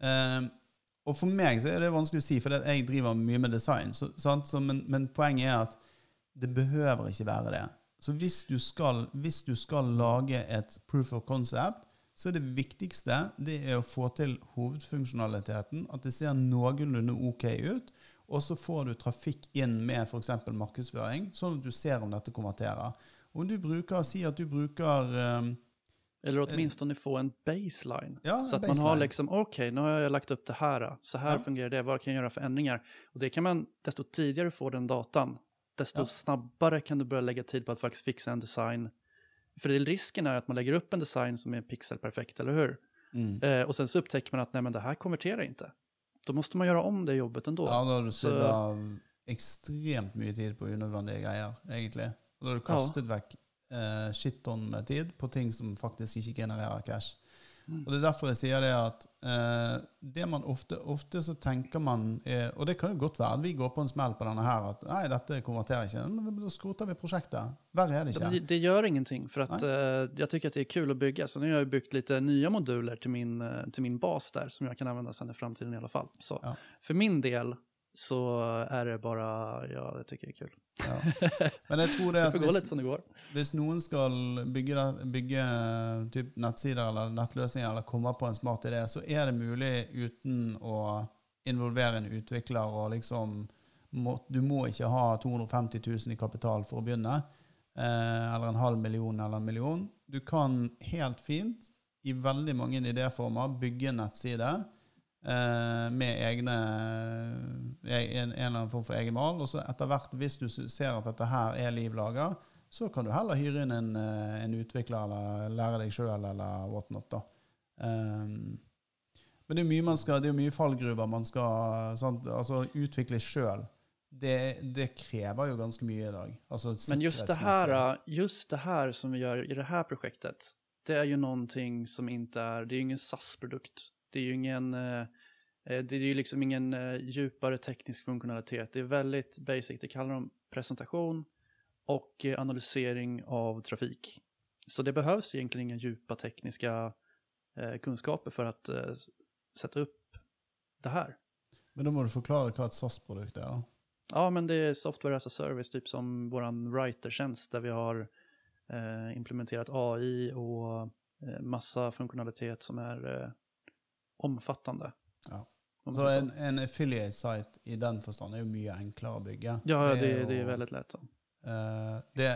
S1: Eh, og for meg så er det vanskelig å si, for jeg driver mye med design. Så? Så, men, men poenget er at det behøver ikke være det. Så hvis du skal, hvis du skal lage et proof of concept, så er det viktigste det er å få til hovedfunksjonaliteten, at det ser noenlunde ok ut, og så får du trafikk inn med f.eks. markedsføring, sånn at du ser om dette konverterer. Om du bruker, si at du bruker um,
S2: Eller åtminstone få en baseline.
S1: ja,
S2: Så at man har liksom, OK, nå har jeg lagt opp det her. Så her
S1: Ja.
S2: fungerer det. Hva kan jeg gjøre for endringer? Og det kan man, desto tidligere du får den datan, desto
S1: Ja.
S2: snabbere kan du börja legge tid på å faktisk fikse en design. For det, risken er at man legger opp en design som er pixelperfekt, eller hur?
S1: mm.
S2: Eh, og sen så upptäcker man at nei, men det her konverterer inte. Då måste man göra om det jobbet ändå.
S1: Ja, da har du sett av ekstremt mye tid på unødvendige greier, egentlig. Og da har du kastet vekk eh, shitton med tid på ting som faktisk ikke genererer cash. Og Det er derfor jeg sier det at eh, det man ofte, ofte så tenker man er, Og det kan jo godt være at vi går på en smell på denne her at nei, dette konverterer ikke. Men da skroter vi prosjektet. Verre er det ikke.
S2: Det, det gjør ingenting For at, uh, jeg tycker det er kul å bygge. Så nå har jeg bygd byggt nye nya moduler til min, eh, min bas der, som jeg kan anvende sen i framtiden i alle fall. Så
S1: Ja.
S2: for min del så er det bare ja, det syns jeg er kul.
S1: Ja. Men jeg tror det at hvis,
S2: det
S1: hvis noen skal bygge, bygge typ nettsider eller nettløsninger eller komme på en smart idé, så er det mulig uten å involvere en utvikler og liksom må, Du må ikke ha 250 000 i kapital for å begynne, eh, eller en halv million eller en million. Du kan helt fint, i veldig mange idéformer, bygge en nettside med egne eh, en, en eller annen form for egen mal. Og så etter hvert, hvis du ser at dette her er liv laga, så kan du heller hyre inn en, eh, en utvikler eller lære deg sjøl eller whatnot. da. Um, men det er mye man skal, det er mye fallgruver man skal sant? altså utvikle sjøl. Det, det krever jo ganske mye i dag. Altså
S2: Men just det,
S1: her
S2: här, just det här som vi gjør i det här projektet, det er jo noe som ikke er, det er jo ingen SAS-produkt. Det är ju ingen, eh, det är ju liksom ingen eh, djupare teknisk funktionalitet. Det är väldigt basic. Det kallar de presentation och eh, analysering av trafik. Så det behövs egentligen inga djupa tekniska kunskaper för att sätta upp det här.
S1: Men da må du forklare vad et SAS-produkt är.
S2: Ja, men det är software as a service, typ som vår writer-tjänst där vi har implementerat AI och massa funktionalitet som är omfattande.
S1: Ja. Så en, en affiliate site i den forstand er jo mye enklere å bygge.
S2: Ja, det,
S1: jo-
S2: det är veldig lett. Sånn.
S1: Uh, det,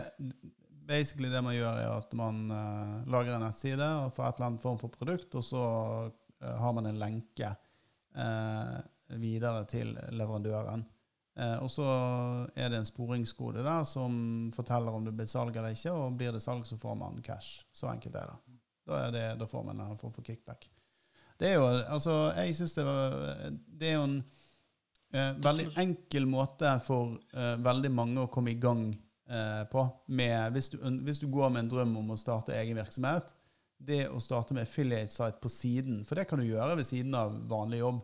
S1: basically det man gjør er at man uh, lager en nettside og får et eller annet form for produkt, og så uh, har man en lenke videre til leverandøren. Og så er det en sporingskode der som forteller om det blir salg eller ikke, og blir det salg, så får man cash. Så enkelt er det. Da, er det, da får man en form for kickback. Det er jo Altså, jeg syns det Det er jo en eh, veldig enkel måte for eh, veldig mange å komme i gang eh, på. Med, hvis, du, hvis, du, går med en drøm om å starte egen virksomhet, det å starte med affiliate site på siden, for det kan du gjøre ved siden av vanlig jobb,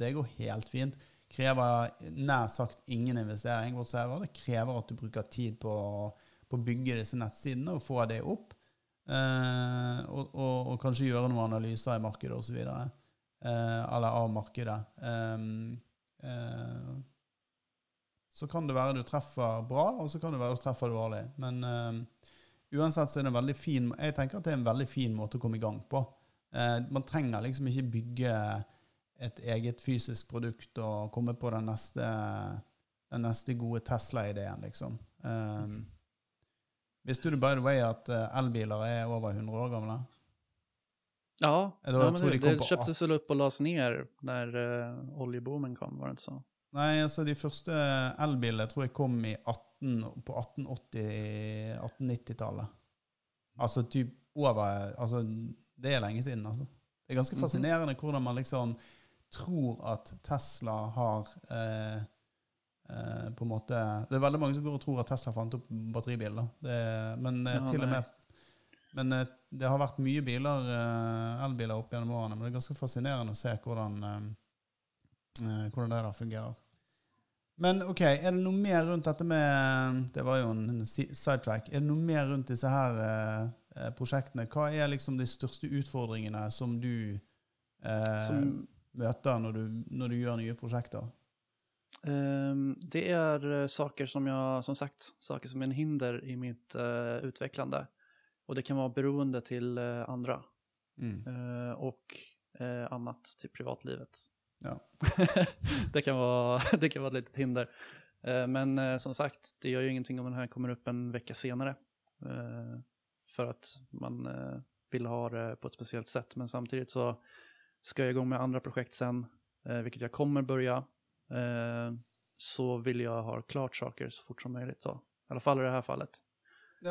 S1: det går helt fint. Krever nær sagt ingen investering. Det krever at du bruker tid på, på å bygge disse nettsidene og få det opp. Eh, og, og, og, kanskje gjøre noen analyser i markedet osv. Eh, eller av markedet. Um, eh, så kan det være du treffer bra, og så kan det være du treffer dårlig. Men uh, uansett så er det en veldig fin Jeg tenker at det er en veldig fin måte å komme i gang på. Uh, man trenger liksom ikke bygge et eget fysisk produkt og komme på den neste, den neste gode Tesla-ideen, liksom. Um, Visste du by the way at uh, elbiler er over 100 år gamle?
S2: Ja, ja men det, det kjøptes vel opp og las ned når uh, oljeboomen kom, var det ikke så?
S1: Nei, altså de første elbilene tror jeg kom i 18, på 1880-1890-tallet. Altså typ over Altså, det er lenge siden, altså. Det er ganske mhm. fascinerende hvordan man liksom tror at Tesla har eh, Eh, på en måte Det er veldig mange som går og tror at Tesla fant opp batteribiler. men eh, ja, til og med men eh, det har vært mye biler, elbiler opp gjennom årene. Men det er ganske fascinerende å se hvordan, hvordan det der fungerer. Men ok, er det noe mer rundt dette med Det var jo en sidetrack. Er det noe mer rundt disse her eh, prosjektene? Hva er liksom de største utfordringene som du eh, som, møter når du, når du, gjør nye prosjekter?
S2: Um, det är uh, saker som jag, som sagt, saker som är en hinder i mitt uh, utvecklande. Och det kan vara beroende till uh, andra. Mm. och annat till privatlivet.
S1: Ja.
S2: det, kan vara, det kan vara ett litet hinder. men som sagt, det gör ju ingenting om den här kommer upp en vecka senare. för att man vill ha det på ett speciellt sätt. Men samtidigt så ska jag igång med andra projekt sen, vilket jag kommer börja eh, så vill jag ha klart saker så fort som möjligt. Då. I alla fall i det här fallet.
S1: Ja.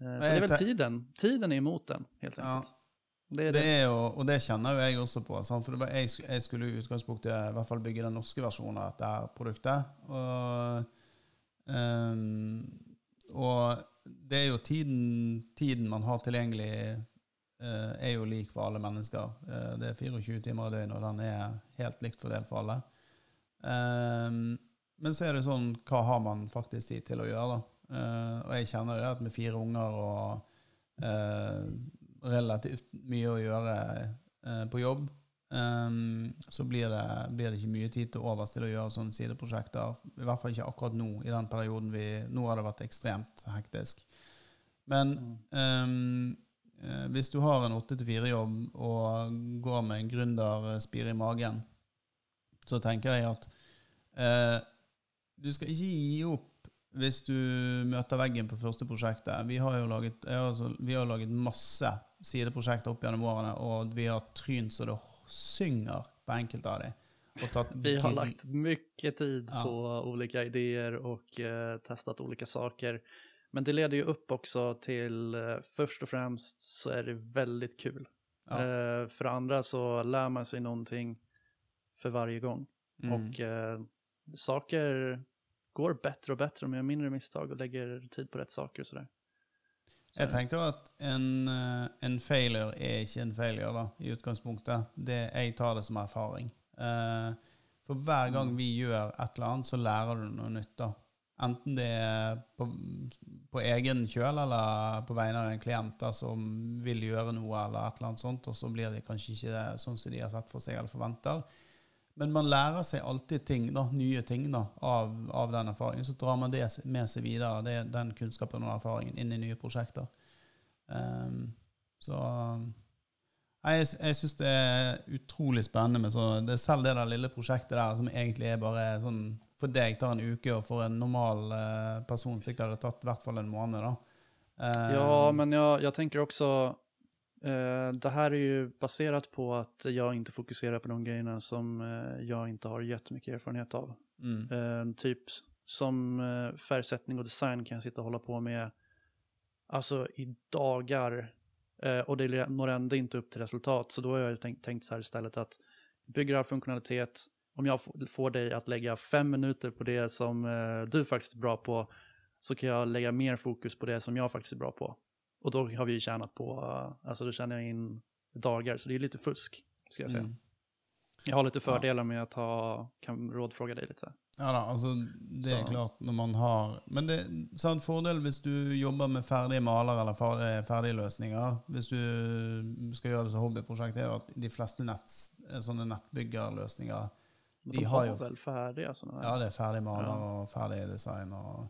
S2: Eh, så det är väl tiden. Tiden är emot den, helt enkelt. Ja.
S1: Det er, det. det er jo, og det kjenner jo jeg også på. Sant? For var, jeg, jeg, skulle i utgangspunktet i hvert fall bygge den norske versjonen av dette produktet. Og, um, og det er jo tiden, tiden man har tilgjengelig, uh, er jo lik for alle mennesker. Uh, det er 24 timer i døgnet, og den er helt likt fordelt for alle. Um, men så er det sånn Hva har man faktisk tid til å gjøre? da? Uh, og jeg kjenner det at med fire unger og uh, relativt mye å gjøre uh, på jobb, um, så blir det, blir det, ikke mye tid til overs til å gjøre sånne sideprosjekter. I hvert fall ikke akkurat nå, i den perioden vi Nå har det vært ekstremt hektisk. Men um, hvis du har en åtte til fire-jobb og går med en gründerspire i magen, så tenker jeg at eh, du skal ikke gi opp hvis du møter veggen på første prosjektet. Vi har jo laget, altså, vi har laget masse sideprosjekter opp gjennom årene, og vi har trynt så det synger på enkelte av dem.
S2: vi har lagt mye tid ja. på ulike ideer og uh, testet ulike saker. Men det leder jo opp også til, uh, først og fremst så er det veldig kul. Ja. Uh, for andre så lærer man seg noe för varje gång. Mm. Och eh, saker går bättre och bättre om jag gör mindre misstag och lägger tid på rätt saker och sådär.
S1: Så. Jeg tenker at en, eh, en, failure er ikke en failure, da, i utgangspunktet. Det, jeg tar det som erfaring. Uh, for hver gang mm. vi gjør et eller annet, så lærer du noe nytt. da. Enten det er på, på egen kjøl eller på vegne av en klient da, som vil gjøre noe, eller et eller annet sånt, og så blir det kanskje ikke sånn som de har sett for seg eller forventer. Men man lærer seg alltid ting, da, nye ting da, av, av, den erfaringen. Så drar man det med seg videre, det, den kunnskapen og erfaringen, inn i nye prosjekter. Um, så jeg, jeg syns det er utrolig spennende med så, det selv det der lille prosjektet der som egentlig er bare sånn For deg tar en uke, og for en normal uh, person sikkert hadde tatt i hvert fall en måned. da.
S2: Um, ja, men jeg, jeg tenker også Eh, det här är ju baserat på att jag inte fokuserar på de grejerna som uh, jag inte har jättemycket erfarenhet av.
S1: Mm.
S2: Uh, typ som färgsättning och design kan jag sitta och hålla på med alltså i dagar och det når ändå inte upp till resultat. Så då har jag tänkt, tänkt så här istället att bygger all funktionalitet, om jag får dig att lägga fem minuter på det som du faktiskt är bra på så kan jag lägga mer fokus på det som jag faktiskt är bra på. Och då har vi ju tjänat på, eh, alltså då tjänar jag in dagar, så det är lite fusk, ska jag säga.
S1: Mm.
S2: Jag har lite fördelar med att ha, kan rådfråga dig lite.
S1: Ja da, altså det er
S2: Så-
S1: klart når man har Men det er en fordel hvis du jobber med ferdige maler eller ferdige, ferdige løsninger. Hvis du skal gjøre det som hobbyprosjekt, er jo at de fleste nett, sånne nettbyggerløsninger De
S2: de
S1: har
S2: jo
S1: ju-
S2: väl färdiga sådana
S1: Ja, det er ferdig maler
S2: Ja.
S1: og ferdig design og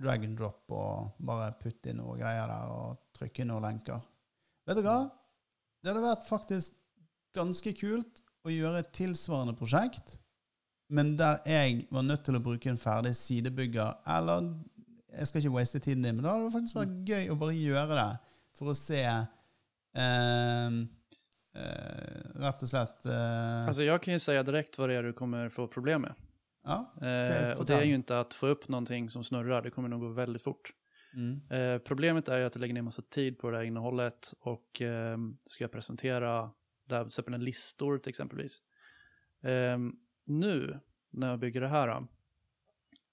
S1: drag and drop og bare putte inn noe greier der og trykke inn noen lenker. Vet du hva? Det hadde vært faktisk ganske kult å gjøre et tilsvarende prosjekt, men der jeg var nødt til å bruke en ferdig sidebygger, eller jeg skal ikke waste tiden din, men da hadde det faktisk vært gøy å bare gjøre det, for å se eh, eh, rett og slett eh,
S2: Alltså jag kan ju säga direkt vad det är du kommer få problem med.
S1: Ja.
S2: Eh, och det är ju inte att få upp någonting som snurrar, det kommer nog gå väldigt fort.
S1: Mm.
S2: Eh, problemet är ju att du lägger ner massa tid på det här innehållet och eh, ska jag presentera där, till exempel en listor till exempelvis. Eh, nu när jag bygger det här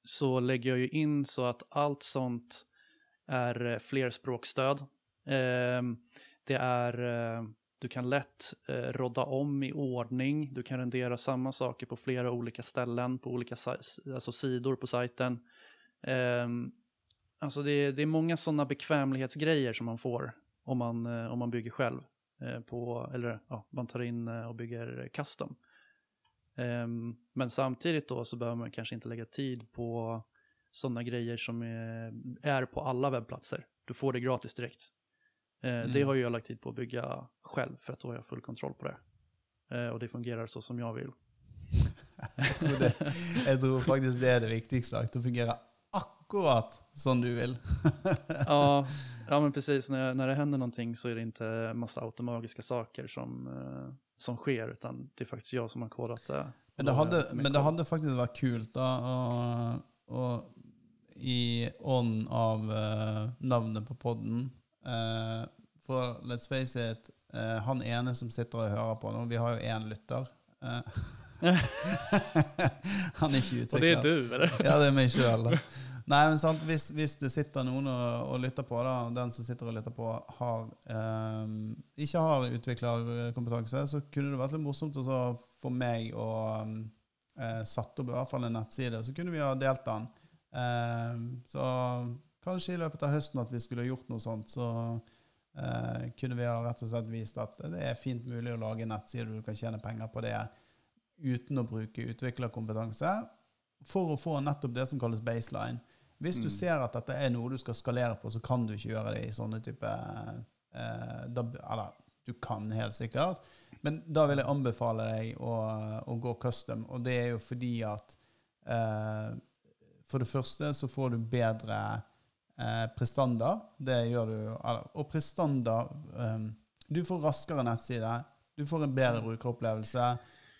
S2: så lägger jag ju in så att allt sånt är eh, flerspråkstöd. Eh, det är, eh, du kan lätt eh, rodda om i ordning, du kan rendera samma saker på flera olika ställen, på olika alltså sidor på sajten. Eh, Alltså det det är många sådana bekvämlighetsgrejer som man får om man, eh, om man bygger själv. Eh, på, eller ja, man tar in eh, och bygger custom. Ehm, men samtidigt då så behöver man kanske inte lägga tid på sådana grejer som är, är på alla webbplatser. Du får det gratis direkt. Eh, Det
S1: Mm.
S2: har ju jag lagt tid på att bygga själv för att då har jag full kontroll på det. Eh, och det fungerer så som jeg vil.
S1: Jeg tror, det, jeg tror faktisk det er det viktigste. At det fungerer akkurat som du vil.
S2: ja, ja, men precis. Når, når det hender noe, så er det ikke masse automagiske saker som, eh, som skjer, utan det er faktisk jeg som har kodet det.
S1: Men det
S2: har
S1: hadde, men det hadde faktisk vært kult, da, og, og i ånd av uh, navnet på podden For let's face it, eh, han ene som sitter og hører på nå, vi har jo én lytter. eh, han er ikke
S2: Och det er du, eller?
S1: Ja, det er meg sjøl. Nei, men sant, hvis, hvis det sitter noen og, og lytter på, da, den som sitter og lytter på, har, eh, ikke har utviklerkompetanse, så kunne det vært litt morsomt for så meg å eh, satt opp i hvert fall en nettside. Så kunne vi ha delt den. Eh, så kanskje i løpet av høsten at vi skulle gjort noe sånt, så eh, kunne vi ha rett og slett vist at det er fint mulig å lage en nettside, du kan tjene penger på det uten å bruke utviklerkompetanse for å få nettopp det som kalles baseline. Hvis du
S2: Mm.
S1: ser at dette er noe du skal skalere på, så kan du ikke gjøre det i sånne type eh, da, Eller du kan helt sikkert, men da vil jeg anbefale deg å, å gå custom. Og det er jo fordi at eh, For det første så får du bedre eh, prestanda. Det gjør du. Og prestanda um, Du får raskere nettside. Du får en bedre brukeropplevelse.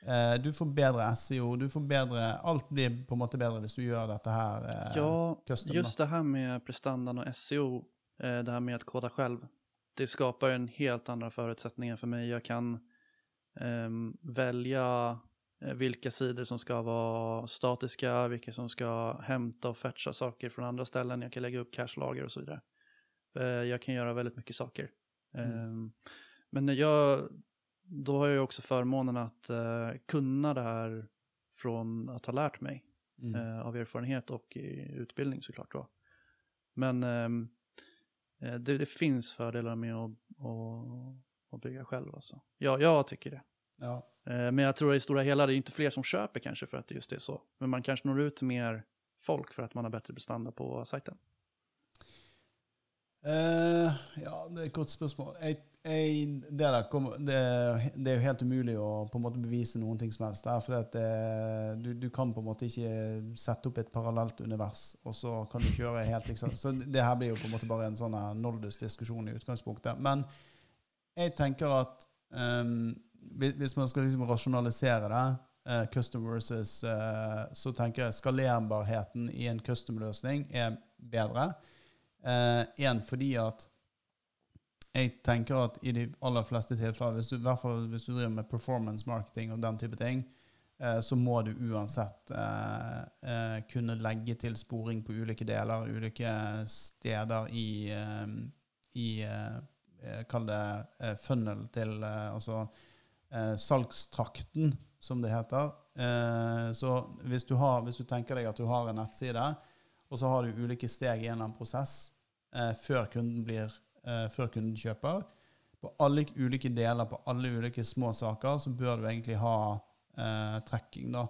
S1: Eh, du får bedre SEO. Du får bedre, alt blir på en måte bedre hvis du gjør dette her. eh,
S2: Ja,
S1: custom,
S2: just det her med prestandan og SEO, eh, det her med å koda selv, det skapar en helt andre forutsetninger for meg. Jeg kan välja eh, vilka sidor som ska vara statiska, vilka som ska hämta och fetcha saker från andra ställen. Jag kan lägga upp cashlager och så vidare. Eh, jag kan göra väldigt mycket saker.
S1: Mm.
S2: Ehm, men när jag, då har jag også också förmånen att eh, kunna det här från att ha lärt mig
S1: Mm.
S2: eh, av erfarenhet och utbildning såklart då. Men ehm, eh, det, det finns fördelar med att, att, att bygga själv alltså. Ja, jag tycker det.
S1: Ja.
S2: Eh, men jag tror i stora hela det är inte fler som köper kanske för att det just är så. Men man kanske når ut mer folk för att man har bättre bestanda på sajten.
S1: Uh, ja, det er et godt spørsmål. Jeg, jeg, det, der det, det er jo helt umulig å på en måte bevise noen som helst. Der, for at, eh, du, du kan på en måte ikke sette opp et parallelt univers, og så kan du kjøre helt liksom Så det her blir jo på en måte bare en sånn Noldus-diskusjon i utgangspunktet. Men jeg tenker at um, hvis man skal liksom rasjonalisere det, uh, custom versus, uh, så tenker jeg skalerbarheten i en custom-løsning er bedre. Én uh, fordi at jeg tenker at i de aller fleste tilfeller, hvis du, i hvert fall hvis du driver med performance marketing og den type ting, Eh, så må du uansett eh, eh, kunne legge til sporing på ulike deler, ulike steder i, i Kall det funnel til Altså salgstrakten, som det heter. Så hvis du, har, hvis du tenker deg at du har en nettside, og så har du ulike steg i en eller annen prosess før kunden, blir, før kunden kjøper, på alle ulike deler, på alle ulike små saker, så bør du egentlig ha eh, trekking. da.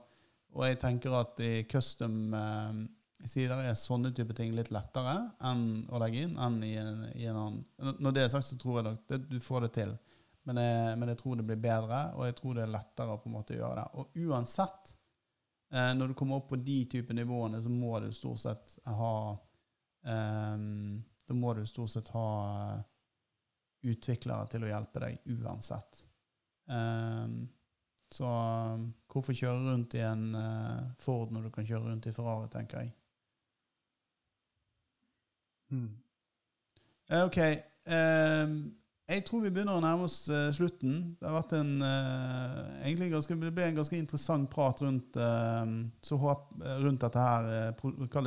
S1: Og jeg tenker at i custom eh, sider er sånne type ting litt lettere enn å legge inn enn i en, i en annen. Når det er sagt, så tror jeg nok du får det til. Men jeg, men jeg, tror det blir bedre, og jeg tror det er lettere på en måte å gjøre det. Og uansett, eh, når du kommer opp på de type nivåene, så må du stort sett ha eh, Da må du stort sett ha utviklere til å hjelpe deg uansett. Eh, så um, hvorfor kjøre rundt i en uh, Ford når du kan kjøre rundt i Ferrari, tenker jeg. Mm. OK. Um, jeg tror vi begynner å nærme oss uh, slutten. Det har vært en uh, egentlig ganske, det ble en ganske interessant prat rundt, uh, håp, rundt dette her,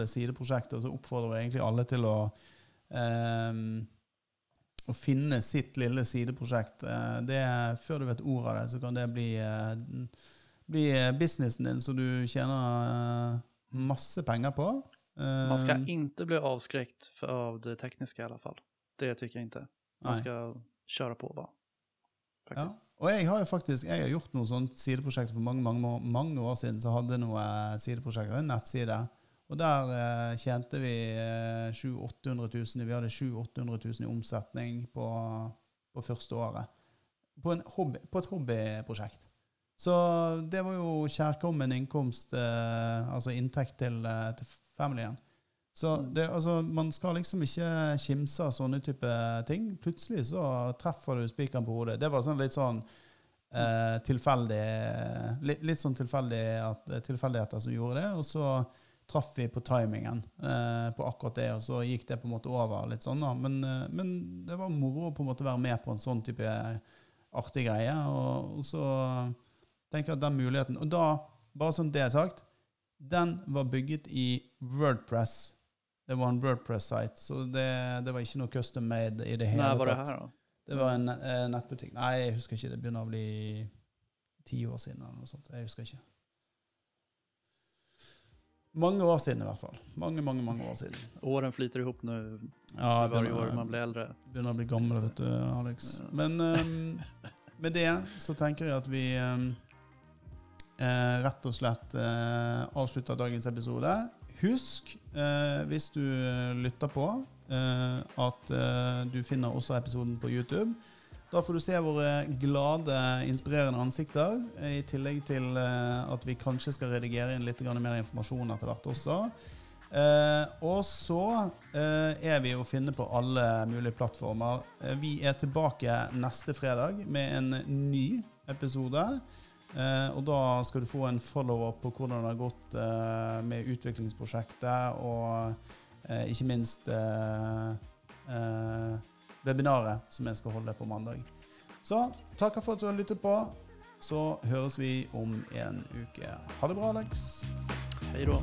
S1: det sideprosjektet. Og så oppfordrer vi egentlig alle til å å finne sitt lille sideprosjekt. Eh, det, før du vet ordet av det, så kan det bli, eh, bli businessen din så du tjener eh, masse penger på.
S2: Man skal ikke bli avskräckt av det tekniske i alle fall. Det tycker jeg ikke. Man skal kjøre på bare.
S1: Ja. Og jeg har jo faktisk jeg har gjort noe sånt sideprosjekt for mange, mange, mange år siden. Så hadde jeg noe sideprosjekt, en nettside og der eh, tjente vi eh, 700 000 Vi hadde 700 000 i omsetning på, på første året. På, hobby, på, et hobbyprosjekt. Så det var jo kjærkommen innkomst, eh, altså inntekt til, eh, til familien. Så mm. det, altså, man skal liksom ikke kimse av sånne type ting. Plutselig så treffer du spikeren på hodet. Det var sånn litt sånn eh, tilfeldig litt, litt, sånn tilfeldig at, tilfeldigheter som gjorde det. Og så traff vi på timingen eh, på akkurat det, og så gikk det på en måte over litt sånn. da. Men, eh, men, det var moro å på en måte være med på en sånn type artig greie. Og, og så tenker jeg at den muligheten Og da, bare sånn det er sagt, den var bygget i Wordpress. Det var en Wordpress-site, så det, det, var ikke noe custom made i det hele.
S2: Nei, var det her da?
S1: Det var en eh, nettbutikk. Nei, jeg husker ikke. Det begynner å bli ti år siden eller noe sånt. Jeg husker ikke. Mange år siden i hvert fall. Mange, mange mange år siden.
S2: Åren flyter ihop nå.
S1: Ja,
S2: varje år man blir eldre.
S1: Begynner å bli gammel, vet du, Alex. Ja. Men um, med det så tenker jeg at vi um, rett og slett uh, avslutter dagens episode. Husk, eh, hvis du lytter på, eh, at eh, du finner også episoden på YouTube. Da får du se våre glade, inspirerende ansikter, i tillegg til eh, at vi kanskje skal redigere inn litt mer informasjon etter hvert også. Eh, og så eh, er vi å finne på alle mulige plattformer. Eh, vi er tilbake neste fredag med en ny episode. Eh, og da skal du få en follow-up på hvordan det har gått eh, med utviklingsprosjektet, og ikke minst webinaret som jeg skal holde på mandag. Så takker for at du har lyttet på. Så høres vi om en uke. Ha det bra, Alex.
S2: Hei da.